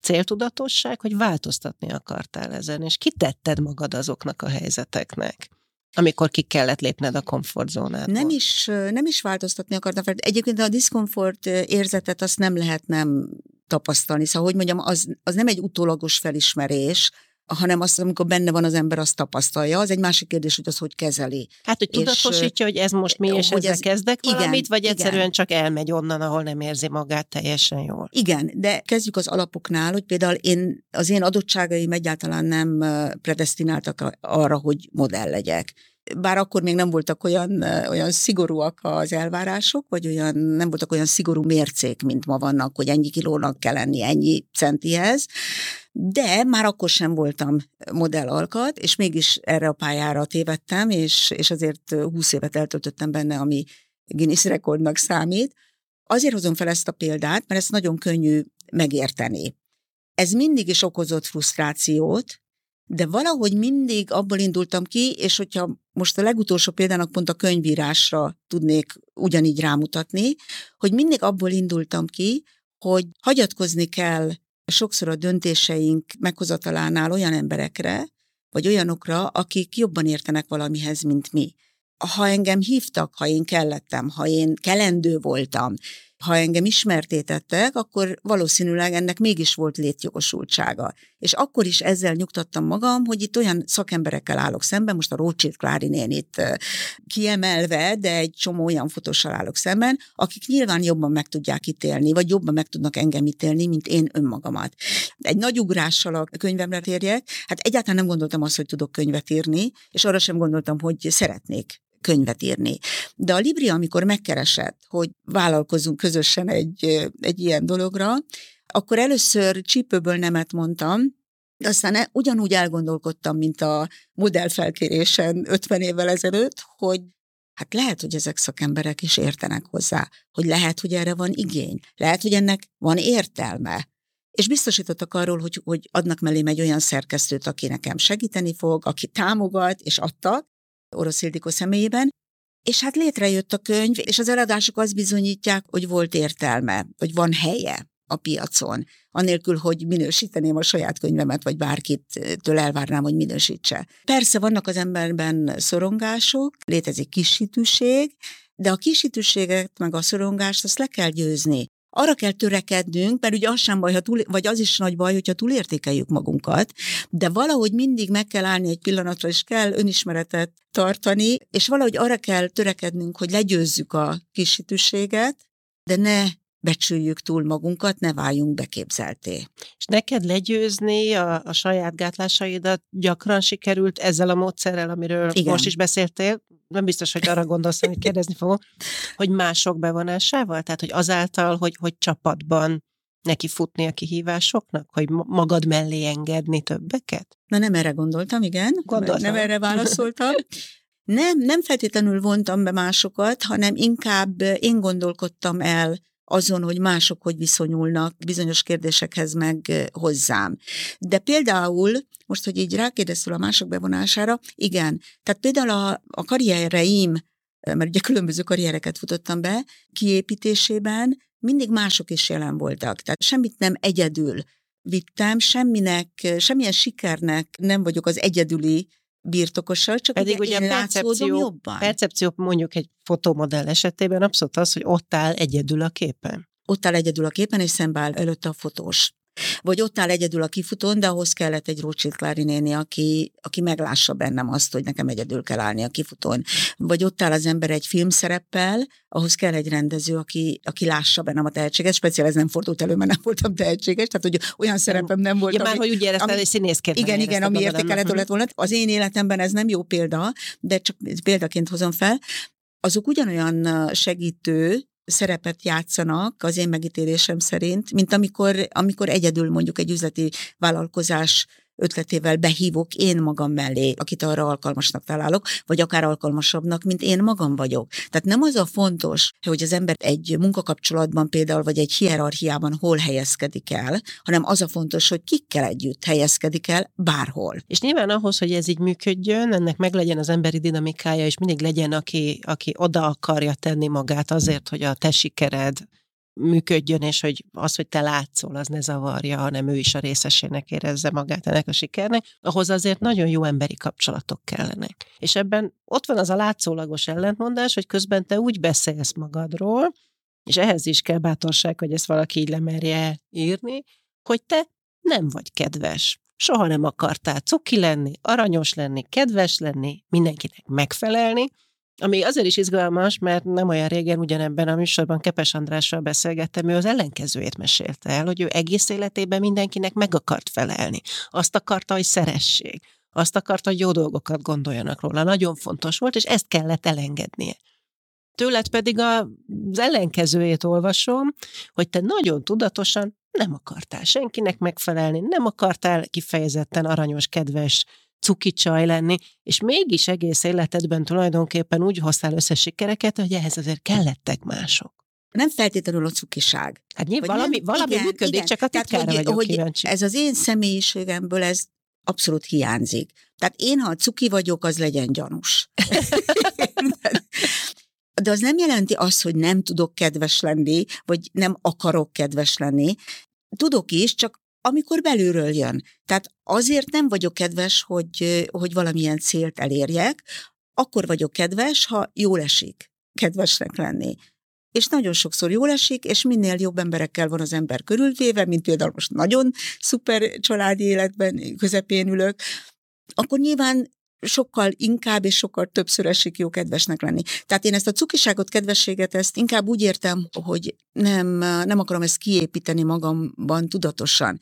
céltudatosság, hogy változtatni akartál ezen, és kitetted magad azoknak a helyzeteknek amikor ki kellett lépned a komfortzónádból. Nem is, nem is változtatni akartam, mert egyébként a diszkomfort érzetet azt nem lehet nem tapasztalni. Szóval, hogy mondjam, az, az nem egy utólagos felismerés, hanem azt, amikor benne van az ember, azt tapasztalja. Az egy másik kérdés, hogy az hogy kezeli. Hát, hogy tudatosítja, hogy ez most mi, és hogy ezzel ez, kezdek igen, valamit, vagy igen. egyszerűen csak elmegy onnan, ahol nem érzi magát teljesen jól. Igen, de kezdjük az alapoknál, hogy például én, az én adottságaim egyáltalán nem predestináltak arra, hogy modell legyek bár akkor még nem voltak olyan, olyan szigorúak az elvárások, vagy olyan, nem voltak olyan szigorú mércék, mint ma vannak, hogy ennyi kilónak kell lenni ennyi centihez, de már akkor sem voltam modellalkat, és mégis erre a pályára tévedtem, és, és azért 20 évet eltöltöttem benne, ami Guinness rekordnak számít. Azért hozom fel ezt a példát, mert ezt nagyon könnyű megérteni. Ez mindig is okozott frusztrációt, de valahogy mindig abból indultam ki, és hogyha most a legutolsó példának pont a könyvírásra tudnék ugyanígy rámutatni, hogy mindig abból indultam ki, hogy hagyatkozni kell sokszor a döntéseink meghozatalánál olyan emberekre, vagy olyanokra, akik jobban értenek valamihez, mint mi. Ha engem hívtak, ha én kellettem, ha én kelendő voltam, ha engem ismertétettek, akkor valószínűleg ennek mégis volt létjogosultsága. És akkor is ezzel nyugtattam magam, hogy itt olyan szakemberekkel állok szemben, most a Rothschild Klári nénit kiemelve, de egy csomó olyan fotóssal állok szemben, akik nyilván jobban meg tudják ítélni, vagy jobban meg tudnak engem ítélni, mint én önmagamat. Egy nagy ugrással a könyvemre térjek, hát egyáltalán nem gondoltam azt, hogy tudok könyvet írni, és arra sem gondoltam, hogy szeretnék könyvet írni. De a Libri, amikor megkeresett, hogy vállalkozunk közösen egy, egy ilyen dologra, akkor először csípőből nemet mondtam, de aztán e, ugyanúgy elgondolkodtam, mint a modellfelkérésen 50 évvel ezelőtt, hogy hát lehet, hogy ezek szakemberek is értenek hozzá, hogy lehet, hogy erre van igény, lehet, hogy ennek van értelme. És biztosítottak arról, hogy, hogy adnak mellém egy olyan szerkesztőt, aki nekem segíteni fog, aki támogat, és adta, Orosz Ildikó személyében, és hát létrejött a könyv, és az eladások azt bizonyítják, hogy volt értelme, hogy van helye a piacon, anélkül, hogy minősíteném a saját könyvemet, vagy bárkitől elvárnám, hogy minősítse. Persze vannak az emberben szorongások, létezik kisítőség, de a kisítőséget meg a szorongást azt le kell győzni arra kell törekednünk, mert ugye az sem baj, ha túl, vagy az is nagy baj, hogyha túlértékeljük magunkat, de valahogy mindig meg kell állni egy pillanatra, és kell önismeretet tartani, és valahogy arra kell törekednünk, hogy legyőzzük a kisítőséget, de ne becsüljük túl magunkat, ne váljunk beképzelté. És neked legyőzni a, a saját gátlásaidat gyakran sikerült ezzel a módszerrel, amiről Igen. most is beszéltél? Nem biztos, hogy arra gondolsz, hogy kérdezni fogok, hogy mások bevonásával? Tehát, hogy azáltal, hogy, hogy csapatban neki futni a kihívásoknak? Hogy magad mellé engedni többeket? Na nem erre gondoltam, igen. Gondoltam. Nem erre válaszoltam. Nem, nem feltétlenül vontam be másokat, hanem inkább én gondolkodtam el azon, hogy mások hogy viszonyulnak bizonyos kérdésekhez meg hozzám. De például, most, hogy így rákérdeztül a mások bevonására, igen, tehát például a, a karriereim, mert ugye különböző karriereket futottam be, kiépítésében mindig mások is jelen voltak. Tehát semmit nem egyedül vittem, semminek, semmilyen sikernek nem vagyok az egyedüli birtokossal, csak Pedig ugye, ugye percepció, jobban. percepció mondjuk egy fotomodell esetében abszolút az, hogy ott áll egyedül a képen. Ott áll egyedül a képen, és szembe áll előtte a fotós. Vagy ott áll egyedül a kifutón, de ahhoz kellett egy Rothschild Klári néni, aki, aki meglássa bennem azt, hogy nekem egyedül kell állni a kifutón. Vagy ott áll az ember egy filmszereppel, ahhoz kell egy rendező, aki, aki lássa bennem a tehetséget. Speciál ez nem fordult elő, mert nem voltam tehetséges, tehát hogy olyan szerepem nem volt. Ja, ami, már hogy úgy érezted, hogy színészként Igen, igen, ami értékelhető lett volna. Az én életemben ez nem jó példa, de csak példaként hozom fel. Azok ugyanolyan segítő, szerepet játszanak az én megítélésem szerint, mint amikor, amikor egyedül mondjuk egy üzleti vállalkozás ötletével behívok én magam mellé, akit arra alkalmasnak találok, vagy akár alkalmasabbnak, mint én magam vagyok. Tehát nem az a fontos, hogy az ember egy munkakapcsolatban például, vagy egy hierarchiában hol helyezkedik el, hanem az a fontos, hogy kikkel együtt helyezkedik el bárhol. És nyilván ahhoz, hogy ez így működjön, ennek meg legyen az emberi dinamikája, és mindig legyen, aki, aki oda akarja tenni magát azért, hogy a te sikered működjön, és hogy az, hogy te látszol, az ne zavarja, hanem ő is a részesének érezze magát ennek a sikernek, ahhoz azért nagyon jó emberi kapcsolatok kellenek. És ebben ott van az a látszólagos ellentmondás, hogy közben te úgy beszélsz magadról, és ehhez is kell bátorság, hogy ezt valaki így lemerje írni, hogy te nem vagy kedves. Soha nem akartál cuki lenni, aranyos lenni, kedves lenni, mindenkinek megfelelni, ami azért is izgalmas, mert nem olyan régen ugyanebben a műsorban Kepes Andrással beszélgettem, ő az ellenkezőjét mesélte el, hogy ő egész életében mindenkinek meg akart felelni. Azt akarta, hogy szeressék. Azt akarta, hogy jó dolgokat gondoljanak róla. Nagyon fontos volt, és ezt kellett elengednie. Tőled pedig az ellenkezőjét olvasom, hogy te nagyon tudatosan nem akartál senkinek megfelelni, nem akartál kifejezetten aranyos, kedves, cuki csaj lenni, és mégis egész életedben tulajdonképpen úgy hoztál össze sikereket, hogy ehhez azért kellettek mások. Nem feltétlenül a cukiság. Hát nyilván valami, nem, valami igen, működik, igen. csak a titkára Tehát, hogy, vagyok hogy kíváncsi. Ez az én személyiségemből ez abszolút hiányzik. Tehát én, ha cuki vagyok, az legyen gyanús. De az nem jelenti azt, hogy nem tudok kedves lenni, vagy nem akarok kedves lenni. Tudok is, csak amikor belülről jön. Tehát azért nem vagyok kedves, hogy, hogy valamilyen célt elérjek, akkor vagyok kedves, ha jól esik kedvesnek lenni. és nagyon sokszor jól esik, és minél jobb emberekkel van az ember körülvéve, mint például most nagyon szuper családi életben közepén ülök, akkor nyilván sokkal inkább és sokkal többször esik jó kedvesnek lenni. Tehát én ezt a cukiságot, kedvességet, ezt inkább úgy értem, hogy nem, nem akarom ezt kiépíteni magamban tudatosan.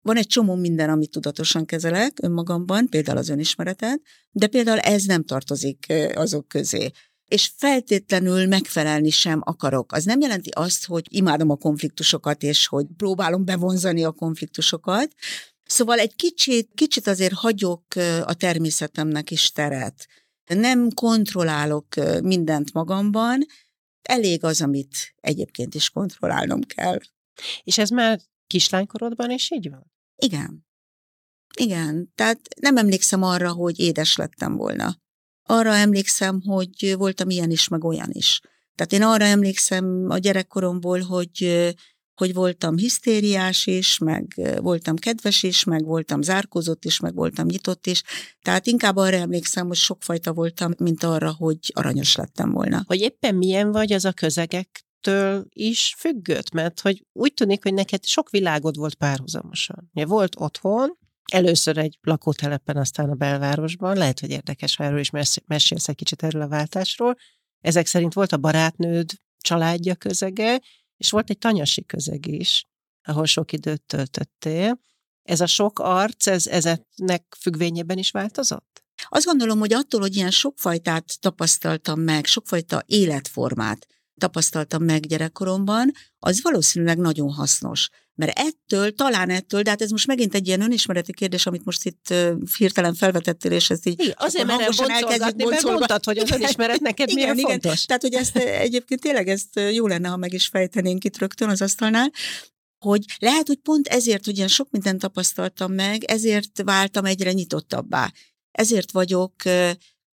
Van egy csomó minden, amit tudatosan kezelek önmagamban, például az önismeretet, de például ez nem tartozik azok közé. És feltétlenül megfelelni sem akarok. Az nem jelenti azt, hogy imádom a konfliktusokat, és hogy próbálom bevonzani a konfliktusokat, Szóval egy kicsit, kicsit azért hagyok a természetemnek is teret. Nem kontrollálok mindent magamban, elég az, amit egyébként is kontrollálnom kell. És ez már kislánykorodban is így van? Igen. Igen, tehát nem emlékszem arra, hogy édes lettem volna. Arra emlékszem, hogy voltam ilyen is, meg olyan is. Tehát én arra emlékszem a gyerekkoromból, hogy hogy voltam hisztériás is, meg voltam kedves is, meg voltam zárkózott is, meg voltam nyitott is. Tehát inkább arra emlékszem, hogy sokfajta voltam, mint arra, hogy aranyos lettem volna. Hogy éppen milyen vagy, az a közegektől is függött, mert hogy úgy tűnik, hogy neked sok világod volt párhuzamosan. Volt otthon, először egy lakótelepen, aztán a belvárosban, lehet, hogy érdekes, ha erről is mesélsz egy kicsit erről a váltásról. Ezek szerint volt a barátnőd családja közege, és volt egy tanyasi közeg is, ahol sok időt töltöttél. Ez a sok arc, ez ezeknek függvényében is változott? Azt gondolom, hogy attól, hogy ilyen sokfajtát tapasztaltam meg, sokfajta életformát tapasztaltam meg gyerekkoromban, az valószínűleg nagyon hasznos. Mert ettől, talán ettől, de hát ez most megint egy ilyen önismereti kérdés, amit most itt hirtelen felvetettél, és ezt így igen, azért merem boncolgatni, mert mondtad, hogy az önismeret neked igen, milyen igen. fontos. Tehát, hogy ezt egyébként tényleg ezt jó lenne, ha meg is fejtenénk itt rögtön az asztalnál, hogy lehet, hogy pont ezért, hogy ilyen sok mindent tapasztaltam meg, ezért váltam egyre nyitottabbá. Ezért vagyok,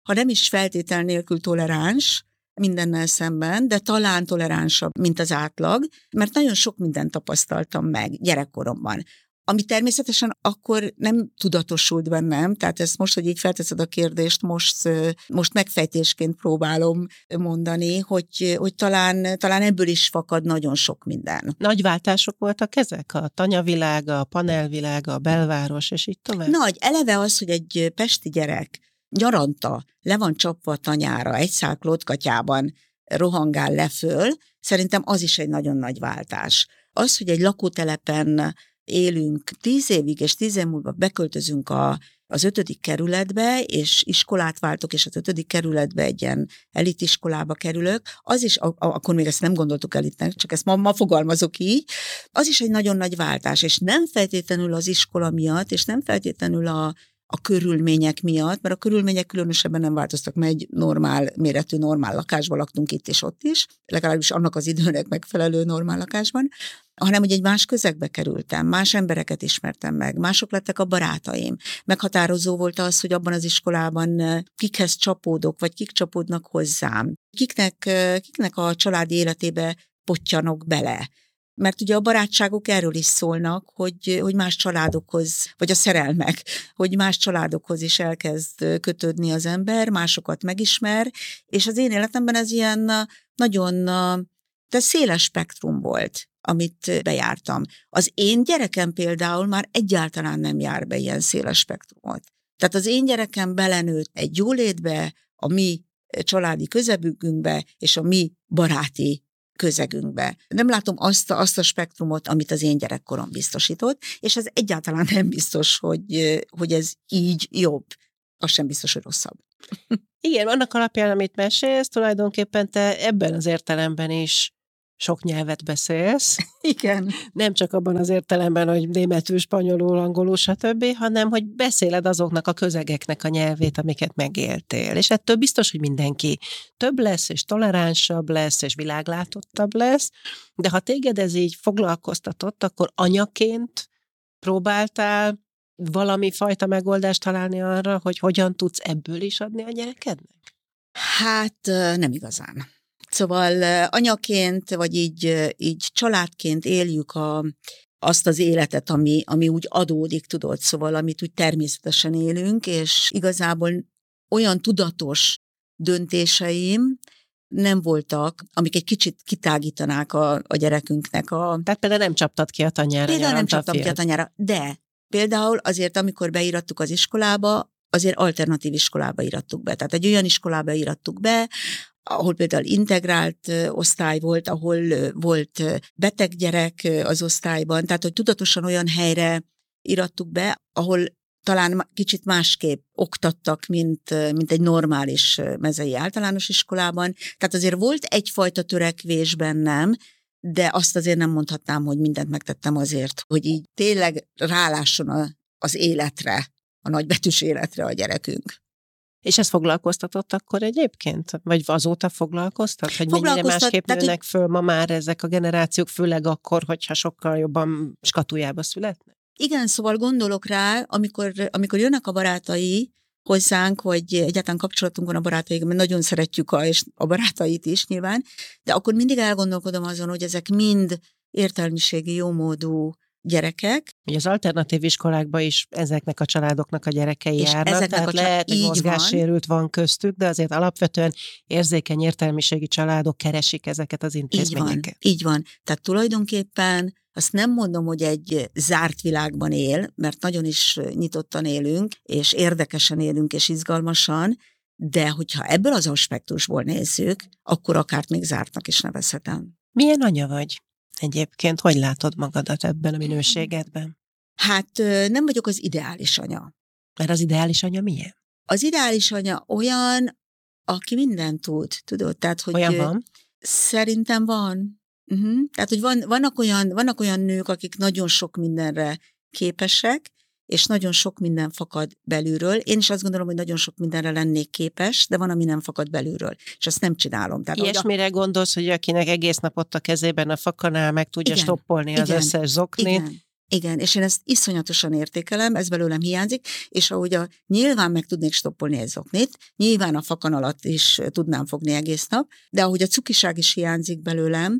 ha nem is feltétel nélkül toleráns, mindennel szemben, de talán toleránsabb, mint az átlag, mert nagyon sok mindent tapasztaltam meg gyerekkoromban. Ami természetesen akkor nem tudatosult bennem, tehát ezt most, hogy így felteszed a kérdést, most, most megfejtésként próbálom mondani, hogy, hogy talán, talán ebből is fakad nagyon sok minden. Nagy váltások voltak ezek? A tanyavilága, a panelvilága, a belváros, és így tovább? Nagy. Eleve az, hogy egy pesti gyerek nyaranta le van csapva a tanyára, egy szál klotkatyában rohangál le föl, szerintem az is egy nagyon nagy váltás. Az, hogy egy lakótelepen élünk tíz évig, és tíz év múlva beköltözünk a, az ötödik kerületbe, és iskolát váltok, és az ötödik kerületbe egy ilyen elitiskolába kerülök, az is, a, a, akkor még ezt nem gondoltuk elitnek, csak ezt ma, ma fogalmazok így, az is egy nagyon nagy váltás, és nem feltétlenül az iskola miatt, és nem feltétlenül a, a körülmények miatt, mert a körülmények különösebben nem változtak, mert egy normál méretű, normál lakásban laktunk itt és ott is, legalábbis annak az időnek megfelelő normál lakásban, hanem hogy egy más közegbe kerültem, más embereket ismertem meg, mások lettek a barátaim. Meghatározó volt az, hogy abban az iskolában kikhez csapódok, vagy kik csapódnak hozzám, kiknek, kiknek a családi életébe pottyanok bele mert ugye a barátságok erről is szólnak, hogy, hogy más családokhoz, vagy a szerelmek, hogy más családokhoz is elkezd kötődni az ember, másokat megismer, és az én életemben ez ilyen nagyon de széles spektrum volt, amit bejártam. Az én gyerekem például már egyáltalán nem jár be ilyen széles spektrumot. Tehát az én gyerekem belenőtt egy jólétbe, a mi családi közebünkbe, és a mi baráti közegünkbe. Nem látom azt a, azt a spektrumot, amit az én gyerekkorom biztosított, és ez egyáltalán nem biztos, hogy, hogy ez így jobb. Az sem biztos, hogy rosszabb. Igen, annak alapján, amit mesélsz, tulajdonképpen te ebben az értelemben is sok nyelvet beszélsz. Igen. Nem csak abban az értelemben, hogy németül, spanyolul, angolul, stb., hanem hogy beszéled azoknak a közegeknek a nyelvét, amiket megéltél. És ettől biztos, hogy mindenki több lesz, és toleránsabb lesz, és világlátottabb lesz, de ha téged ez így foglalkoztatott, akkor anyaként próbáltál valami fajta megoldást találni arra, hogy hogyan tudsz ebből is adni a gyerekednek? Hát nem igazán. Szóval anyaként, vagy így, így családként éljük a, azt az életet, ami, ami úgy adódik, tudod, szóval amit úgy természetesen élünk, és igazából olyan tudatos döntéseim nem voltak, amik egy kicsit kitágítanák a, a gyerekünknek a... Tehát például nem csaptad ki a tanyára. Például nem csaptam ki a tanyára, de például azért, amikor beírattuk az iskolába, azért alternatív iskolába irattuk be. Tehát egy olyan iskolába irattuk be, ahol például integrált osztály volt, ahol volt beteg gyerek az osztályban, tehát hogy tudatosan olyan helyre irattuk be, ahol talán kicsit másképp oktattak, mint, mint egy normális mezei általános iskolában. Tehát azért volt egyfajta törekvés bennem, de azt azért nem mondhatnám, hogy mindent megtettem azért, hogy így tényleg rálásson az életre, a nagybetűs életre a gyerekünk. És ez foglalkoztatott akkor egyébként? Vagy azóta foglalkoztat? Hogy mennyire másképp tehát, nőnek föl ma már ezek a generációk, főleg akkor, hogyha sokkal jobban skatujába születnek? Igen, szóval gondolok rá, amikor, amikor jönnek a barátai hozzánk, hogy egyáltalán kapcsolatunk van a barátaik, mert nagyon szeretjük a, és a barátait is nyilván, de akkor mindig elgondolkodom azon, hogy ezek mind értelmiségi, jómódú gyerekek. Ugye az alternatív iskolákban is ezeknek a családoknak a gyerekei és járnak, ezeknek tehát a család... lehet, hogy mozgássérült van. van köztük, de azért alapvetően érzékeny értelmiségi családok keresik ezeket az intézményeket. Így van, így van. Tehát tulajdonképpen azt nem mondom, hogy egy zárt világban él, mert nagyon is nyitottan élünk, és érdekesen élünk, és izgalmasan, de hogyha ebből az aspektusból nézzük, akkor akár még zártnak is nevezhetem. Milyen anya vagy? Egyébként? Hogy látod magadat ebben a minőségedben? Hát nem vagyok az ideális anya. Mert az ideális anya milyen? Az ideális anya olyan, aki mindent tud, tudod? Tehát, hogy olyan van? Szerintem van. Uh-huh. Tehát, hogy van, vannak, olyan, vannak olyan nők, akik nagyon sok mindenre képesek, és nagyon sok minden fakad belülről. Én is azt gondolom, hogy nagyon sok mindenre lennék képes, de van, ami nem fakad belülről, és azt nem csinálom. Tehát, Ilyesmire a... gondolsz, hogy akinek egész nap ott a kezében a fakanál meg tudja igen, stoppolni az igen, összes zoknit? Igen. Igen, és én ezt iszonyatosan értékelem, ez belőlem hiányzik, és ahogy a, nyilván meg tudnék stoppolni egy zoknit, nyilván a fakan alatt is tudnám fogni egész nap, de ahogy a cukiság is hiányzik belőlem,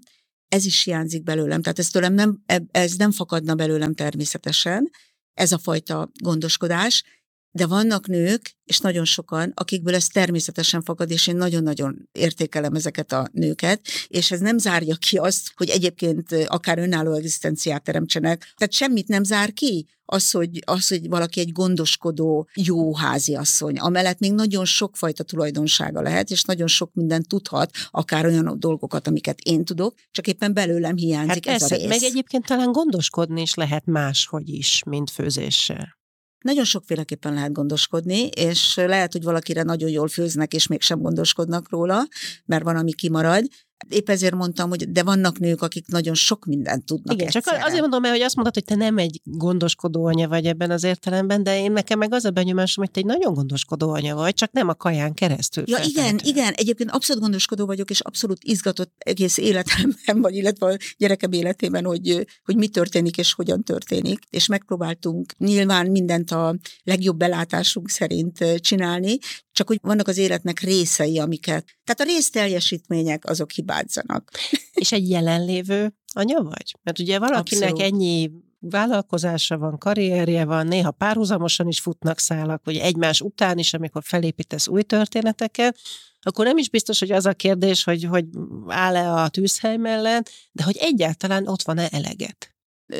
ez is hiányzik belőlem, tehát ez tőlem nem, ez nem fakadna belőlem természetesen, ez a fajta gondoskodás, de vannak nők, és nagyon sokan, akikből ez természetesen fakad, és én nagyon-nagyon értékelem ezeket a nőket, és ez nem zárja ki azt, hogy egyébként akár önálló egzisztenciát teremtsenek. Tehát semmit nem zár ki az, hogy, az, hogy valaki egy gondoskodó, jó háziasszony. Amellett még nagyon sokfajta tulajdonsága lehet, és nagyon sok mindent tudhat, akár olyan dolgokat, amiket én tudok, csak éppen belőlem hiányzik hát ez persze, a rész. Meg egyébként talán gondoskodni is lehet máshogy is, mint főzéssel. Nagyon sokféleképpen lehet gondoskodni, és lehet, hogy valakire nagyon jól főznek, és mégsem gondoskodnak róla, mert van, ami kimarad, Épp ezért mondtam, hogy de vannak nők, akik nagyon sok mindent tudnak Igen, egyszerre. csak azért mondom el, hogy azt mondod, hogy te nem egy gondoskodó anya vagy ebben az értelemben, de én nekem meg az a benyomásom, hogy te egy nagyon gondoskodó anya vagy, csak nem a kaján keresztül. Ja, igen, igen, egyébként abszolút gondoskodó vagyok, és abszolút izgatott egész életemben, vagy illetve a gyerekem életében, hogy, hogy mi történik és hogyan történik. És megpróbáltunk nyilván mindent a legjobb belátásunk szerint csinálni, csak hogy vannak az életnek részei, amiket. Tehát a részteljesítmények azok hibázzanak. És egy jelenlévő anya vagy? Mert ugye valakinek Abszolút. ennyi vállalkozása van, karrierje van, néha párhuzamosan is futnak szálak, vagy egymás után is, amikor felépítesz új történeteket, akkor nem is biztos, hogy az a kérdés, hogy, hogy áll-e a tűzhely mellett, de hogy egyáltalán ott van-e eleget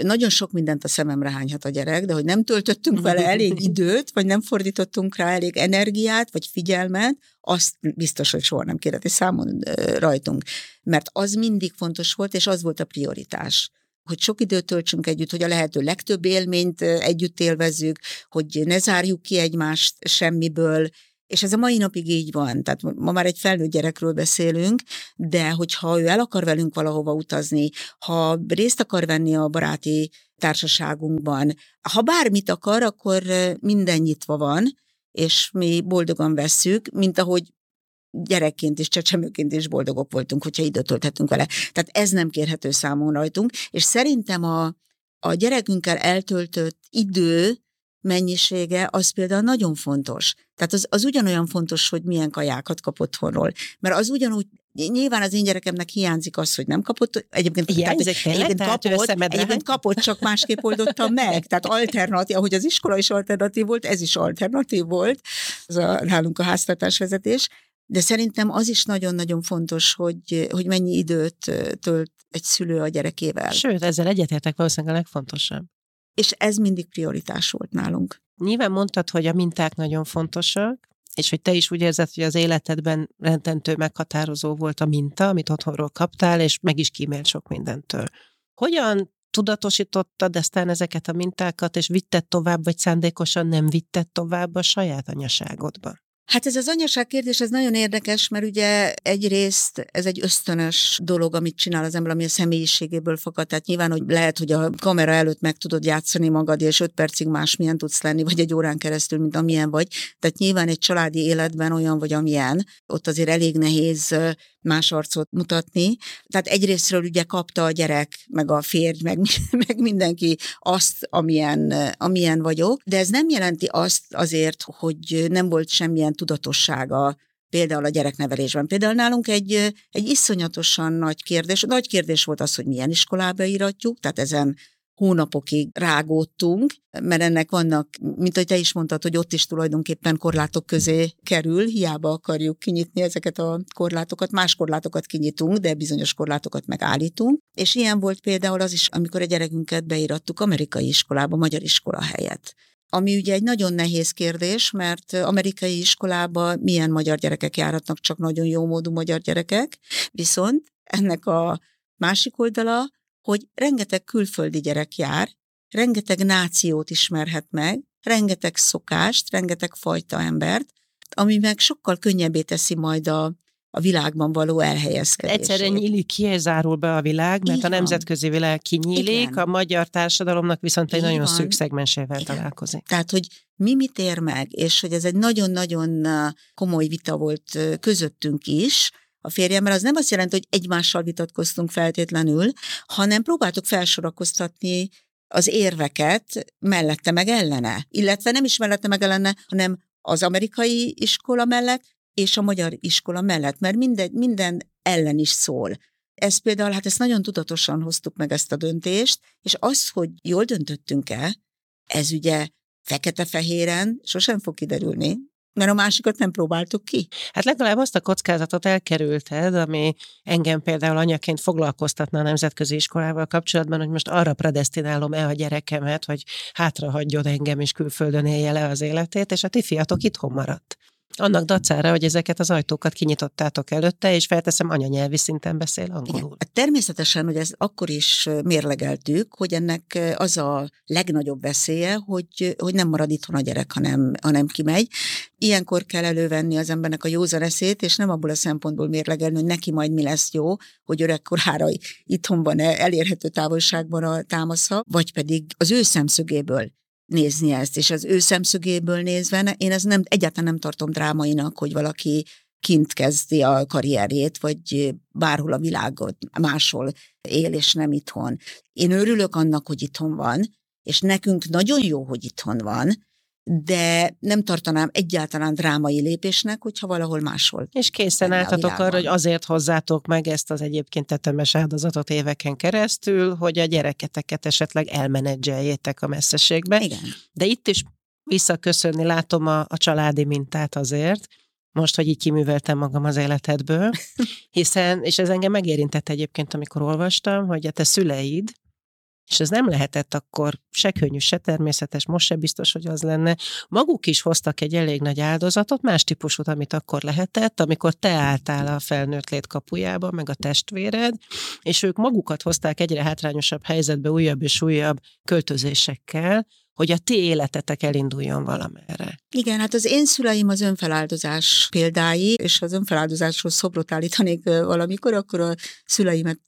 nagyon sok mindent a szememre hányhat a gyerek, de hogy nem töltöttünk vele elég időt, vagy nem fordítottunk rá elég energiát, vagy figyelmet, azt biztos, hogy soha nem kérheti számon rajtunk. Mert az mindig fontos volt, és az volt a prioritás hogy sok időt töltsünk együtt, hogy a lehető legtöbb élményt együtt élvezzük, hogy ne zárjuk ki egymást semmiből, és ez a mai napig így van, tehát ma már egy felnőtt gyerekről beszélünk, de hogyha ő el akar velünk valahova utazni, ha részt akar venni a baráti társaságunkban, ha bármit akar, akkor minden nyitva van, és mi boldogan vesszük, mint ahogy gyerekként és csecsemőként is boldogok voltunk, hogyha időt tölthetünk vele. Tehát ez nem kérhető számon rajtunk, és szerintem a, a gyerekünkkel eltöltött idő mennyisége, az például nagyon fontos. Tehát az, az ugyanolyan fontos, hogy milyen kajákat kap otthonról. Mert az ugyanúgy Nyilván az én gyerekemnek hiányzik az, hogy nem kapott. Egyébként, hiányzik, tehát, egyébként, kapott, egyébként kapott, csak másképp oldotta meg. Tehát alternatív, ahogy az iskola is alternatív volt, ez is alternatív volt, ez a, nálunk a háztartásvezetés. De szerintem az is nagyon-nagyon fontos, hogy, hogy mennyi időt tölt egy szülő a gyerekével. Sőt, ezzel egyetértek valószínűleg a legfontosabb. És ez mindig prioritás volt nálunk. Nyilván mondtad, hogy a minták nagyon fontosak, és hogy te is úgy érzed, hogy az életedben rendentő meghatározó volt a minta, amit otthonról kaptál, és meg is kímélt sok mindentől. Hogyan tudatosítottad aztán ezeket a mintákat, és vitted tovább, vagy szándékosan nem vitted tovább a saját anyaságodba? Hát ez az anyaság kérdés, ez nagyon érdekes, mert ugye egyrészt ez egy ösztönös dolog, amit csinál az ember, ami a személyiségéből fakad. Tehát nyilván, hogy lehet, hogy a kamera előtt meg tudod játszani magad, és öt percig másmilyen tudsz lenni, vagy egy órán keresztül, mint amilyen vagy. Tehát nyilván egy családi életben olyan vagy, amilyen, ott azért elég nehéz más arcot mutatni. Tehát egyrésztről ugye kapta a gyerek, meg a férj, meg, meg mindenki azt, amilyen, amilyen vagyok, de ez nem jelenti azt azért, hogy nem volt semmilyen tudatossága például a gyereknevelésben. Például nálunk egy, egy iszonyatosan nagy kérdés, nagy kérdés volt az, hogy milyen iskolába íratjuk, tehát ezen hónapokig rágódtunk, mert ennek vannak, mint ahogy te is mondtad, hogy ott is tulajdonképpen korlátok közé kerül, hiába akarjuk kinyitni ezeket a korlátokat, más korlátokat kinyitunk, de bizonyos korlátokat megállítunk. És ilyen volt például az is, amikor a gyerekünket beírattuk amerikai iskolába, magyar iskola helyett ami ugye egy nagyon nehéz kérdés, mert amerikai iskolába milyen magyar gyerekek járatnak, csak nagyon jó módú magyar gyerekek, viszont ennek a másik oldala, hogy rengeteg külföldi gyerek jár, rengeteg nációt ismerhet meg, rengeteg szokást, rengeteg fajta embert, ami meg sokkal könnyebbé teszi majd a, a világban való elhelyezkedését. Egyszerűen nyílik ki, zárul be a világ, mert Így a nemzetközi van. világ kinyílik, Igen. a magyar társadalomnak viszont egy Így nagyon van. szűk szegmensével Igen. találkozik. Tehát, hogy mi mit ér meg, és hogy ez egy nagyon-nagyon komoly vita volt közöttünk is, a férjemmel, az nem azt jelenti, hogy egymással vitatkoztunk feltétlenül, hanem próbáltuk felsorakoztatni az érveket mellette meg ellene. Illetve nem is mellette meg ellene, hanem az amerikai iskola mellett és a magyar iskola mellett, mert minden, minden ellen is szól. Ez például, hát ezt nagyon tudatosan hoztuk meg ezt a döntést, és az, hogy jól döntöttünk-e, ez ugye fekete-fehéren sosem fog kiderülni, mert a másikat nem próbáltuk ki. Hát legalább azt a kockázatot elkerülted, ami engem például anyaként foglalkoztatna a nemzetközi iskolával kapcsolatban, hogy most arra predestinálom-e a gyerekemet, hogy hátra hagyjon engem és külföldön élje le az életét, és a ti fiatok itthon maradt. Annak dacára, hogy ezeket az ajtókat kinyitottátok előtte, és felteszem, anyanyelvi szinten beszél angolul. Igen. Hát természetesen, hogy ez akkor is mérlegeltük, hogy ennek az a legnagyobb veszélye, hogy, hogy nem marad itthon a gyerek, hanem, hanem kimegy. Ilyenkor kell elővenni az embernek a józan eszét, és nem abból a szempontból mérlegelni, hogy neki majd mi lesz jó, hogy öregkorára itthon van elérhető távolságban a támasza, vagy pedig az ő szemszögéből nézni ezt, és az ő szemszögéből nézve, én ezt nem, egyáltalán nem tartom drámainak, hogy valaki kint kezdi a karrierjét, vagy bárhol a világot máshol él, és nem itthon. Én örülök annak, hogy itthon van, és nekünk nagyon jó, hogy itthon van, de nem tartanám egyáltalán drámai lépésnek, hogyha valahol máshol. És készen álltatok arra, hogy azért hozzátok meg ezt az egyébként tetemes áldozatot éveken keresztül, hogy a gyereketeket esetleg elmenedzseljétek a messzeségbe. Igen. De itt is visszaköszönni látom a, a családi mintát azért, most, hogy így kiműveltem magam az életedből, hiszen, és ez engem megérintett egyébként, amikor olvastam, hogy a te szüleid, és ez nem lehetett akkor se könnyű, se természetes, most se biztos, hogy az lenne. Maguk is hoztak egy elég nagy áldozatot, más típusút, amit akkor lehetett, amikor te álltál a felnőtt lét kapujába, meg a testvéred, és ők magukat hozták egyre hátrányosabb helyzetbe újabb és újabb költözésekkel, hogy a ti életetek elinduljon valamerre. Igen, hát az én szüleim az önfeláldozás példái, és az önfeláldozásról szobrot állítanék valamikor, akkor a szüleimet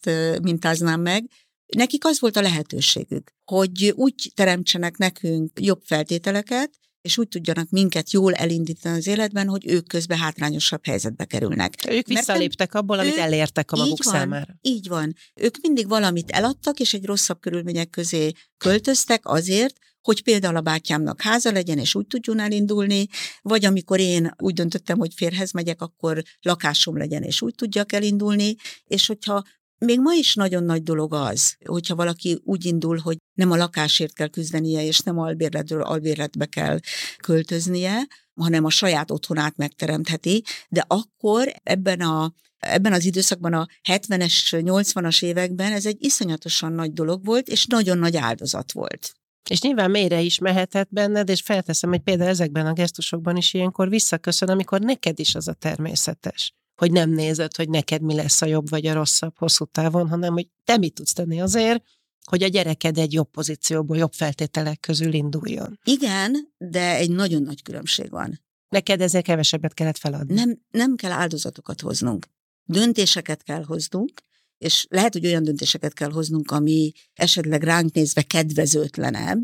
mintáznám meg, Nekik az volt a lehetőségük, hogy úgy teremtsenek nekünk jobb feltételeket, és úgy tudjanak minket jól elindítani az életben, hogy ők közben hátrányosabb helyzetbe kerülnek. Ők visszaléptek Mert abból, amit elértek a maguk így van, számára. Így van. Ők mindig valamit eladtak, és egy rosszabb körülmények közé költöztek azért, hogy például a bátyámnak háza legyen, és úgy tudjon elindulni, vagy amikor én úgy döntöttem, hogy férhez megyek, akkor lakásom legyen, és úgy tudjak elindulni, és hogyha még ma is nagyon nagy dolog az, hogyha valaki úgy indul, hogy nem a lakásért kell küzdenie, és nem albérletről albérletbe kell költöznie, hanem a saját otthonát megteremtheti, de akkor ebben a ebben az időszakban a 70-es, 80-as években ez egy iszonyatosan nagy dolog volt, és nagyon nagy áldozat volt. És nyilván mélyre is mehetett benned, és felteszem, hogy például ezekben a gesztusokban is ilyenkor visszaköszön, amikor neked is az a természetes hogy nem nézed, hogy neked mi lesz a jobb vagy a rosszabb hosszú távon, hanem hogy te mit tudsz tenni azért, hogy a gyereked egy jobb pozícióból, jobb feltételek közül induljon. Igen, de egy nagyon nagy különbség van. Neked ezzel kevesebbet kellett feladni. Nem, nem kell áldozatokat hoznunk. Döntéseket kell hoznunk, és lehet, hogy olyan döntéseket kell hoznunk, ami esetleg ránk nézve kedvezőtlenebb,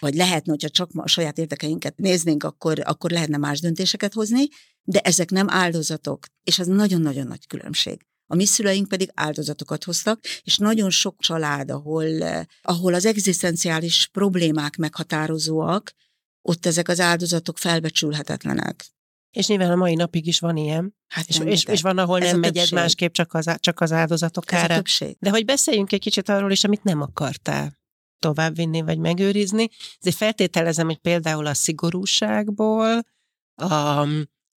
vagy lehetne, hogyha csak a saját érdekeinket néznénk, akkor, akkor lehetne más döntéseket hozni, de ezek nem áldozatok, és ez nagyon-nagyon nagy különbség. A mi szüleink pedig áldozatokat hoztak, és nagyon sok család, ahol, ahol az egzisztenciális problémák meghatározóak, ott ezek az áldozatok felbecsülhetetlenek. És nyilván a mai napig is van ilyen. Hát és, és, és van, ahol ez nem megy ez másképp, csak az, csak az áldozatok ez ára. De hogy beszéljünk egy kicsit arról is, amit nem akartál továbbvinni vagy megőrizni. Ezért feltételezem, hogy például a szigorúságból, a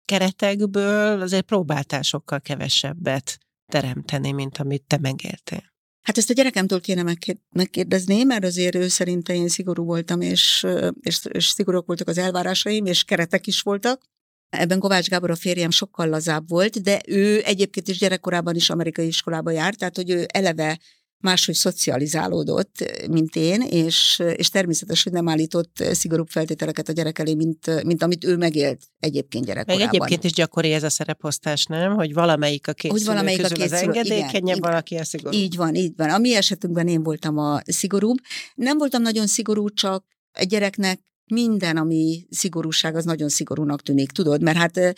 keretekből azért próbáltál sokkal kevesebbet teremteni, mint amit te megéltél. Hát ezt a gyerekemtől kéne megkérdezni, mert azért ő szerinte én szigorú voltam, és, és, és szigorúak voltak az elvárásaim, és keretek is voltak. Ebben Kovács Gábor a férjem sokkal lazább volt, de ő egyébként is gyerekkorában is amerikai iskolába járt, tehát hogy ő eleve máshogy szocializálódott, mint én, és, és természetes, hogy nem állított szigorúbb feltételeket a gyerek elé, mint, mint amit ő megélt egyébként gyerekkorában. Meg egyébként is gyakori ez a szereposztás, nem? Hogy valamelyik a két hogy valamelyik közül a két az engedékenyebb, valaki a szigorú. Így van, így van. A mi esetünkben én voltam a szigorúbb. Nem voltam nagyon szigorú, csak egy gyereknek minden, ami szigorúság, az nagyon szigorúnak tűnik, tudod? Mert hát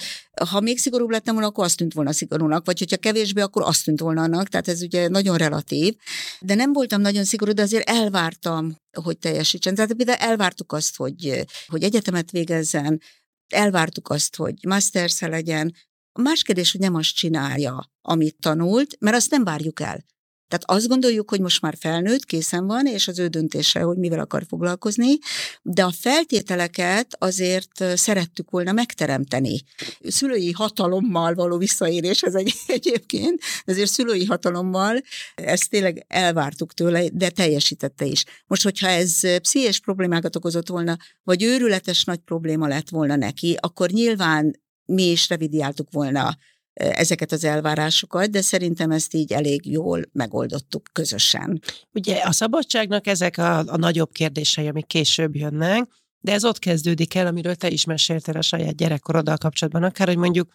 ha még szigorúbb lettem volna, akkor azt tűnt volna szigorúnak, vagy hogyha kevésbé, akkor azt tűnt volna annak, tehát ez ugye nagyon relatív. De nem voltam nagyon szigorú, de azért elvártam, hogy teljesítsen. Tehát például elvártuk azt, hogy, hogy egyetemet végezzen, elvártuk azt, hogy mastersz legyen. A más kérdés, hogy nem azt csinálja, amit tanult, mert azt nem várjuk el. Tehát azt gondoljuk, hogy most már felnőtt, készen van, és az ő döntése, hogy mivel akar foglalkozni, de a feltételeket azért szerettük volna megteremteni. Szülői hatalommal való visszaérés ez egy, egyébként, ezért szülői hatalommal ezt tényleg elvártuk tőle, de teljesítette is. Most, hogyha ez pszichés problémákat okozott volna, vagy őrületes nagy probléma lett volna neki, akkor nyilván mi is revidiáltuk volna ezeket az elvárásokat, de szerintem ezt így elég jól megoldottuk közösen. Ugye a szabadságnak ezek a, a nagyobb kérdései, amik később jönnek, de ez ott kezdődik el, amiről te is meséltél a saját gyerekkoroddal kapcsolatban, akár, hogy mondjuk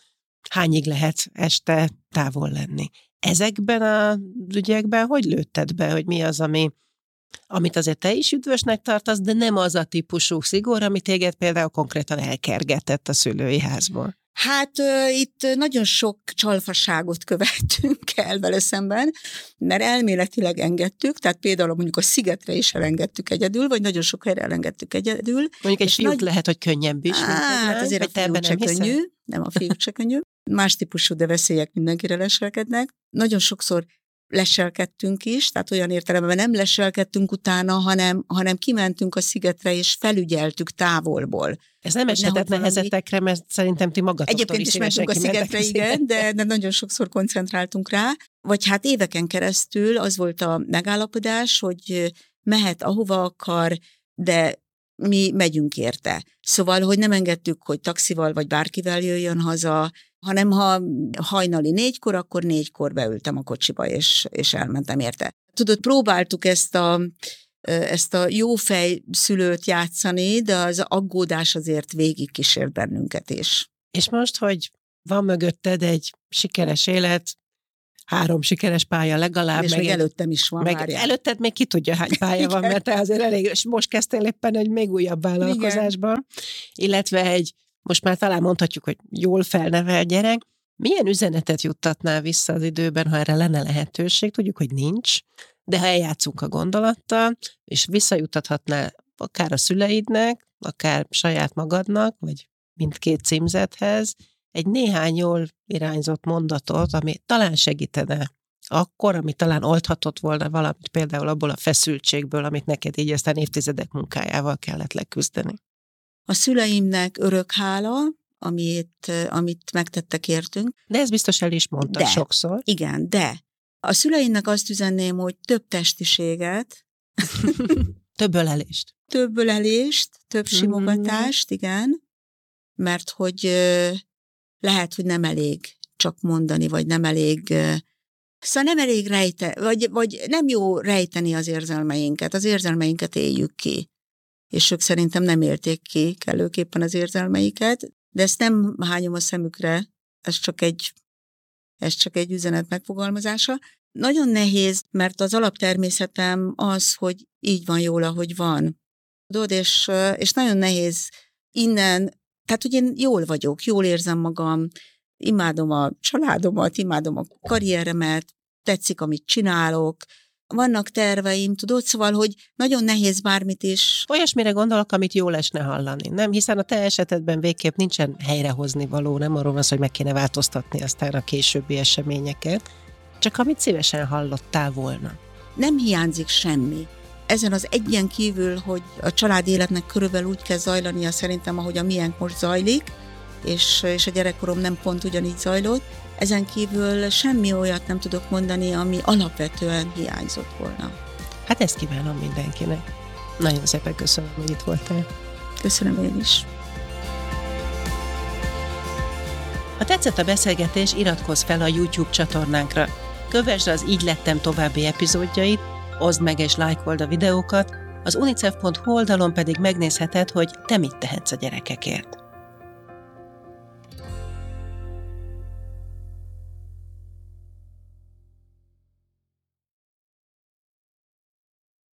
hányig lehet este távol lenni. Ezekben a ügyekben hogy lőtted be, hogy mi az, ami, amit azért te is üdvösnek tartasz, de nem az a típusú szigor, ami téged például konkrétan elkergetett a szülői házból? Hát itt nagyon sok csalfaságot követtünk el vele szemben, mert elméletileg engedtük, tehát például mondjuk a szigetre is elengedtük egyedül, vagy nagyon sok helyre elengedtük egyedül. Mondjuk egy fiúk nagy... lehet, hogy könnyebb is. Hát azért a fiúk se könnyű, nem a fiúk se könnyű. Más típusú, de veszélyek mindenkire leselkednek. Nagyon sokszor leselkedtünk is, tehát olyan értelemben nem leselkedtünk utána, hanem, hanem kimentünk a szigetre és felügyeltük távolból. Ez nem esetett nehezetekre, mert szerintem ti magatoktól Egyébként is, is mentünk a szigetre, igen, de, de nagyon sokszor koncentráltunk rá. Vagy hát éveken keresztül az volt a megállapodás, hogy mehet ahova akar, de mi megyünk érte. Szóval, hogy nem engedtük, hogy taxival vagy bárkivel jöjjön haza, hanem ha hajnali négykor, akkor négykor beültem a kocsiba, és, és elmentem érte. Tudod, próbáltuk ezt a, ezt a jófej szülőt játszani, de az aggódás azért végig kísért bennünket is. És most, hogy van mögötted egy sikeres élet, három sikeres pálya legalább. És meg még előttem is van, meg várjál. Előtted még ki tudja, hány pálya van, mert te azért elég, és most kezdtél éppen egy még újabb vállalkozásban, Igen. illetve egy most már talán mondhatjuk, hogy jól felnevel gyerek, milyen üzenetet juttatnál vissza az időben, ha erre lenne lehetőség? Tudjuk, hogy nincs, de ha eljátszunk a gondolattal, és visszajutathatnál akár a szüleidnek, akár saját magadnak, vagy mindkét címzethez, egy néhány jól irányzott mondatot, ami talán segítene akkor, ami talán oldhatott volna valamit például abból a feszültségből, amit neked így aztán évtizedek munkájával kellett leküzdeni. A szüleimnek örök hála, amit, amit megtettek értünk. De ez biztos el is mondta De. sokszor. Igen, de a szüleimnek azt üzenném, hogy több testiséget, Több ölelést. több ölelést, több Mhm. simogatást, igen, mert hogy lehet, hogy nem elég csak mondani, vagy nem elég Szóval nem elég rejte, vagy, vagy nem jó rejteni az érzelmeinket, az érzelmeinket éljük ki. És ők szerintem nem élték ki kellőképpen az érzelmeiket, de ezt nem hányom a szemükre, ez csak egy, ez csak egy üzenet megfogalmazása. Nagyon nehéz, mert az alaptermészetem az, hogy így van jól, ahogy van. Tudod, és, és nagyon nehéz innen, tehát hogy én jól vagyok, jól érzem magam, imádom a családomat, imádom a karrieremet, tetszik, amit csinálok, vannak terveim, tudod, szóval, hogy nagyon nehéz bármit is. Olyasmire gondolok, amit jól esne hallani, nem? Hiszen a te esetedben végképp nincsen helyrehozni való, nem arról van szó, hogy meg kéne változtatni aztán a későbbi eseményeket, csak amit szívesen hallottál volna. Nem hiányzik semmi. Ezen az egyen kívül, hogy a család életnek körülbelül úgy kell zajlania szerintem, ahogy a miénk most zajlik, és, és a gyerekkorom nem pont ugyanígy zajlott, ezen kívül semmi olyat nem tudok mondani, ami alapvetően hiányzott volna. Hát ezt kívánom mindenkinek. Nagyon szépen köszönöm, hogy itt voltál. Köszönöm én is. Ha tetszett a beszélgetés, iratkozz fel a YouTube csatornánkra. Kövesd az Így lettem további epizódjait, oszd meg és lájkold a videókat, az unicef.hu oldalon pedig megnézheted, hogy te mit tehetsz a gyerekekért.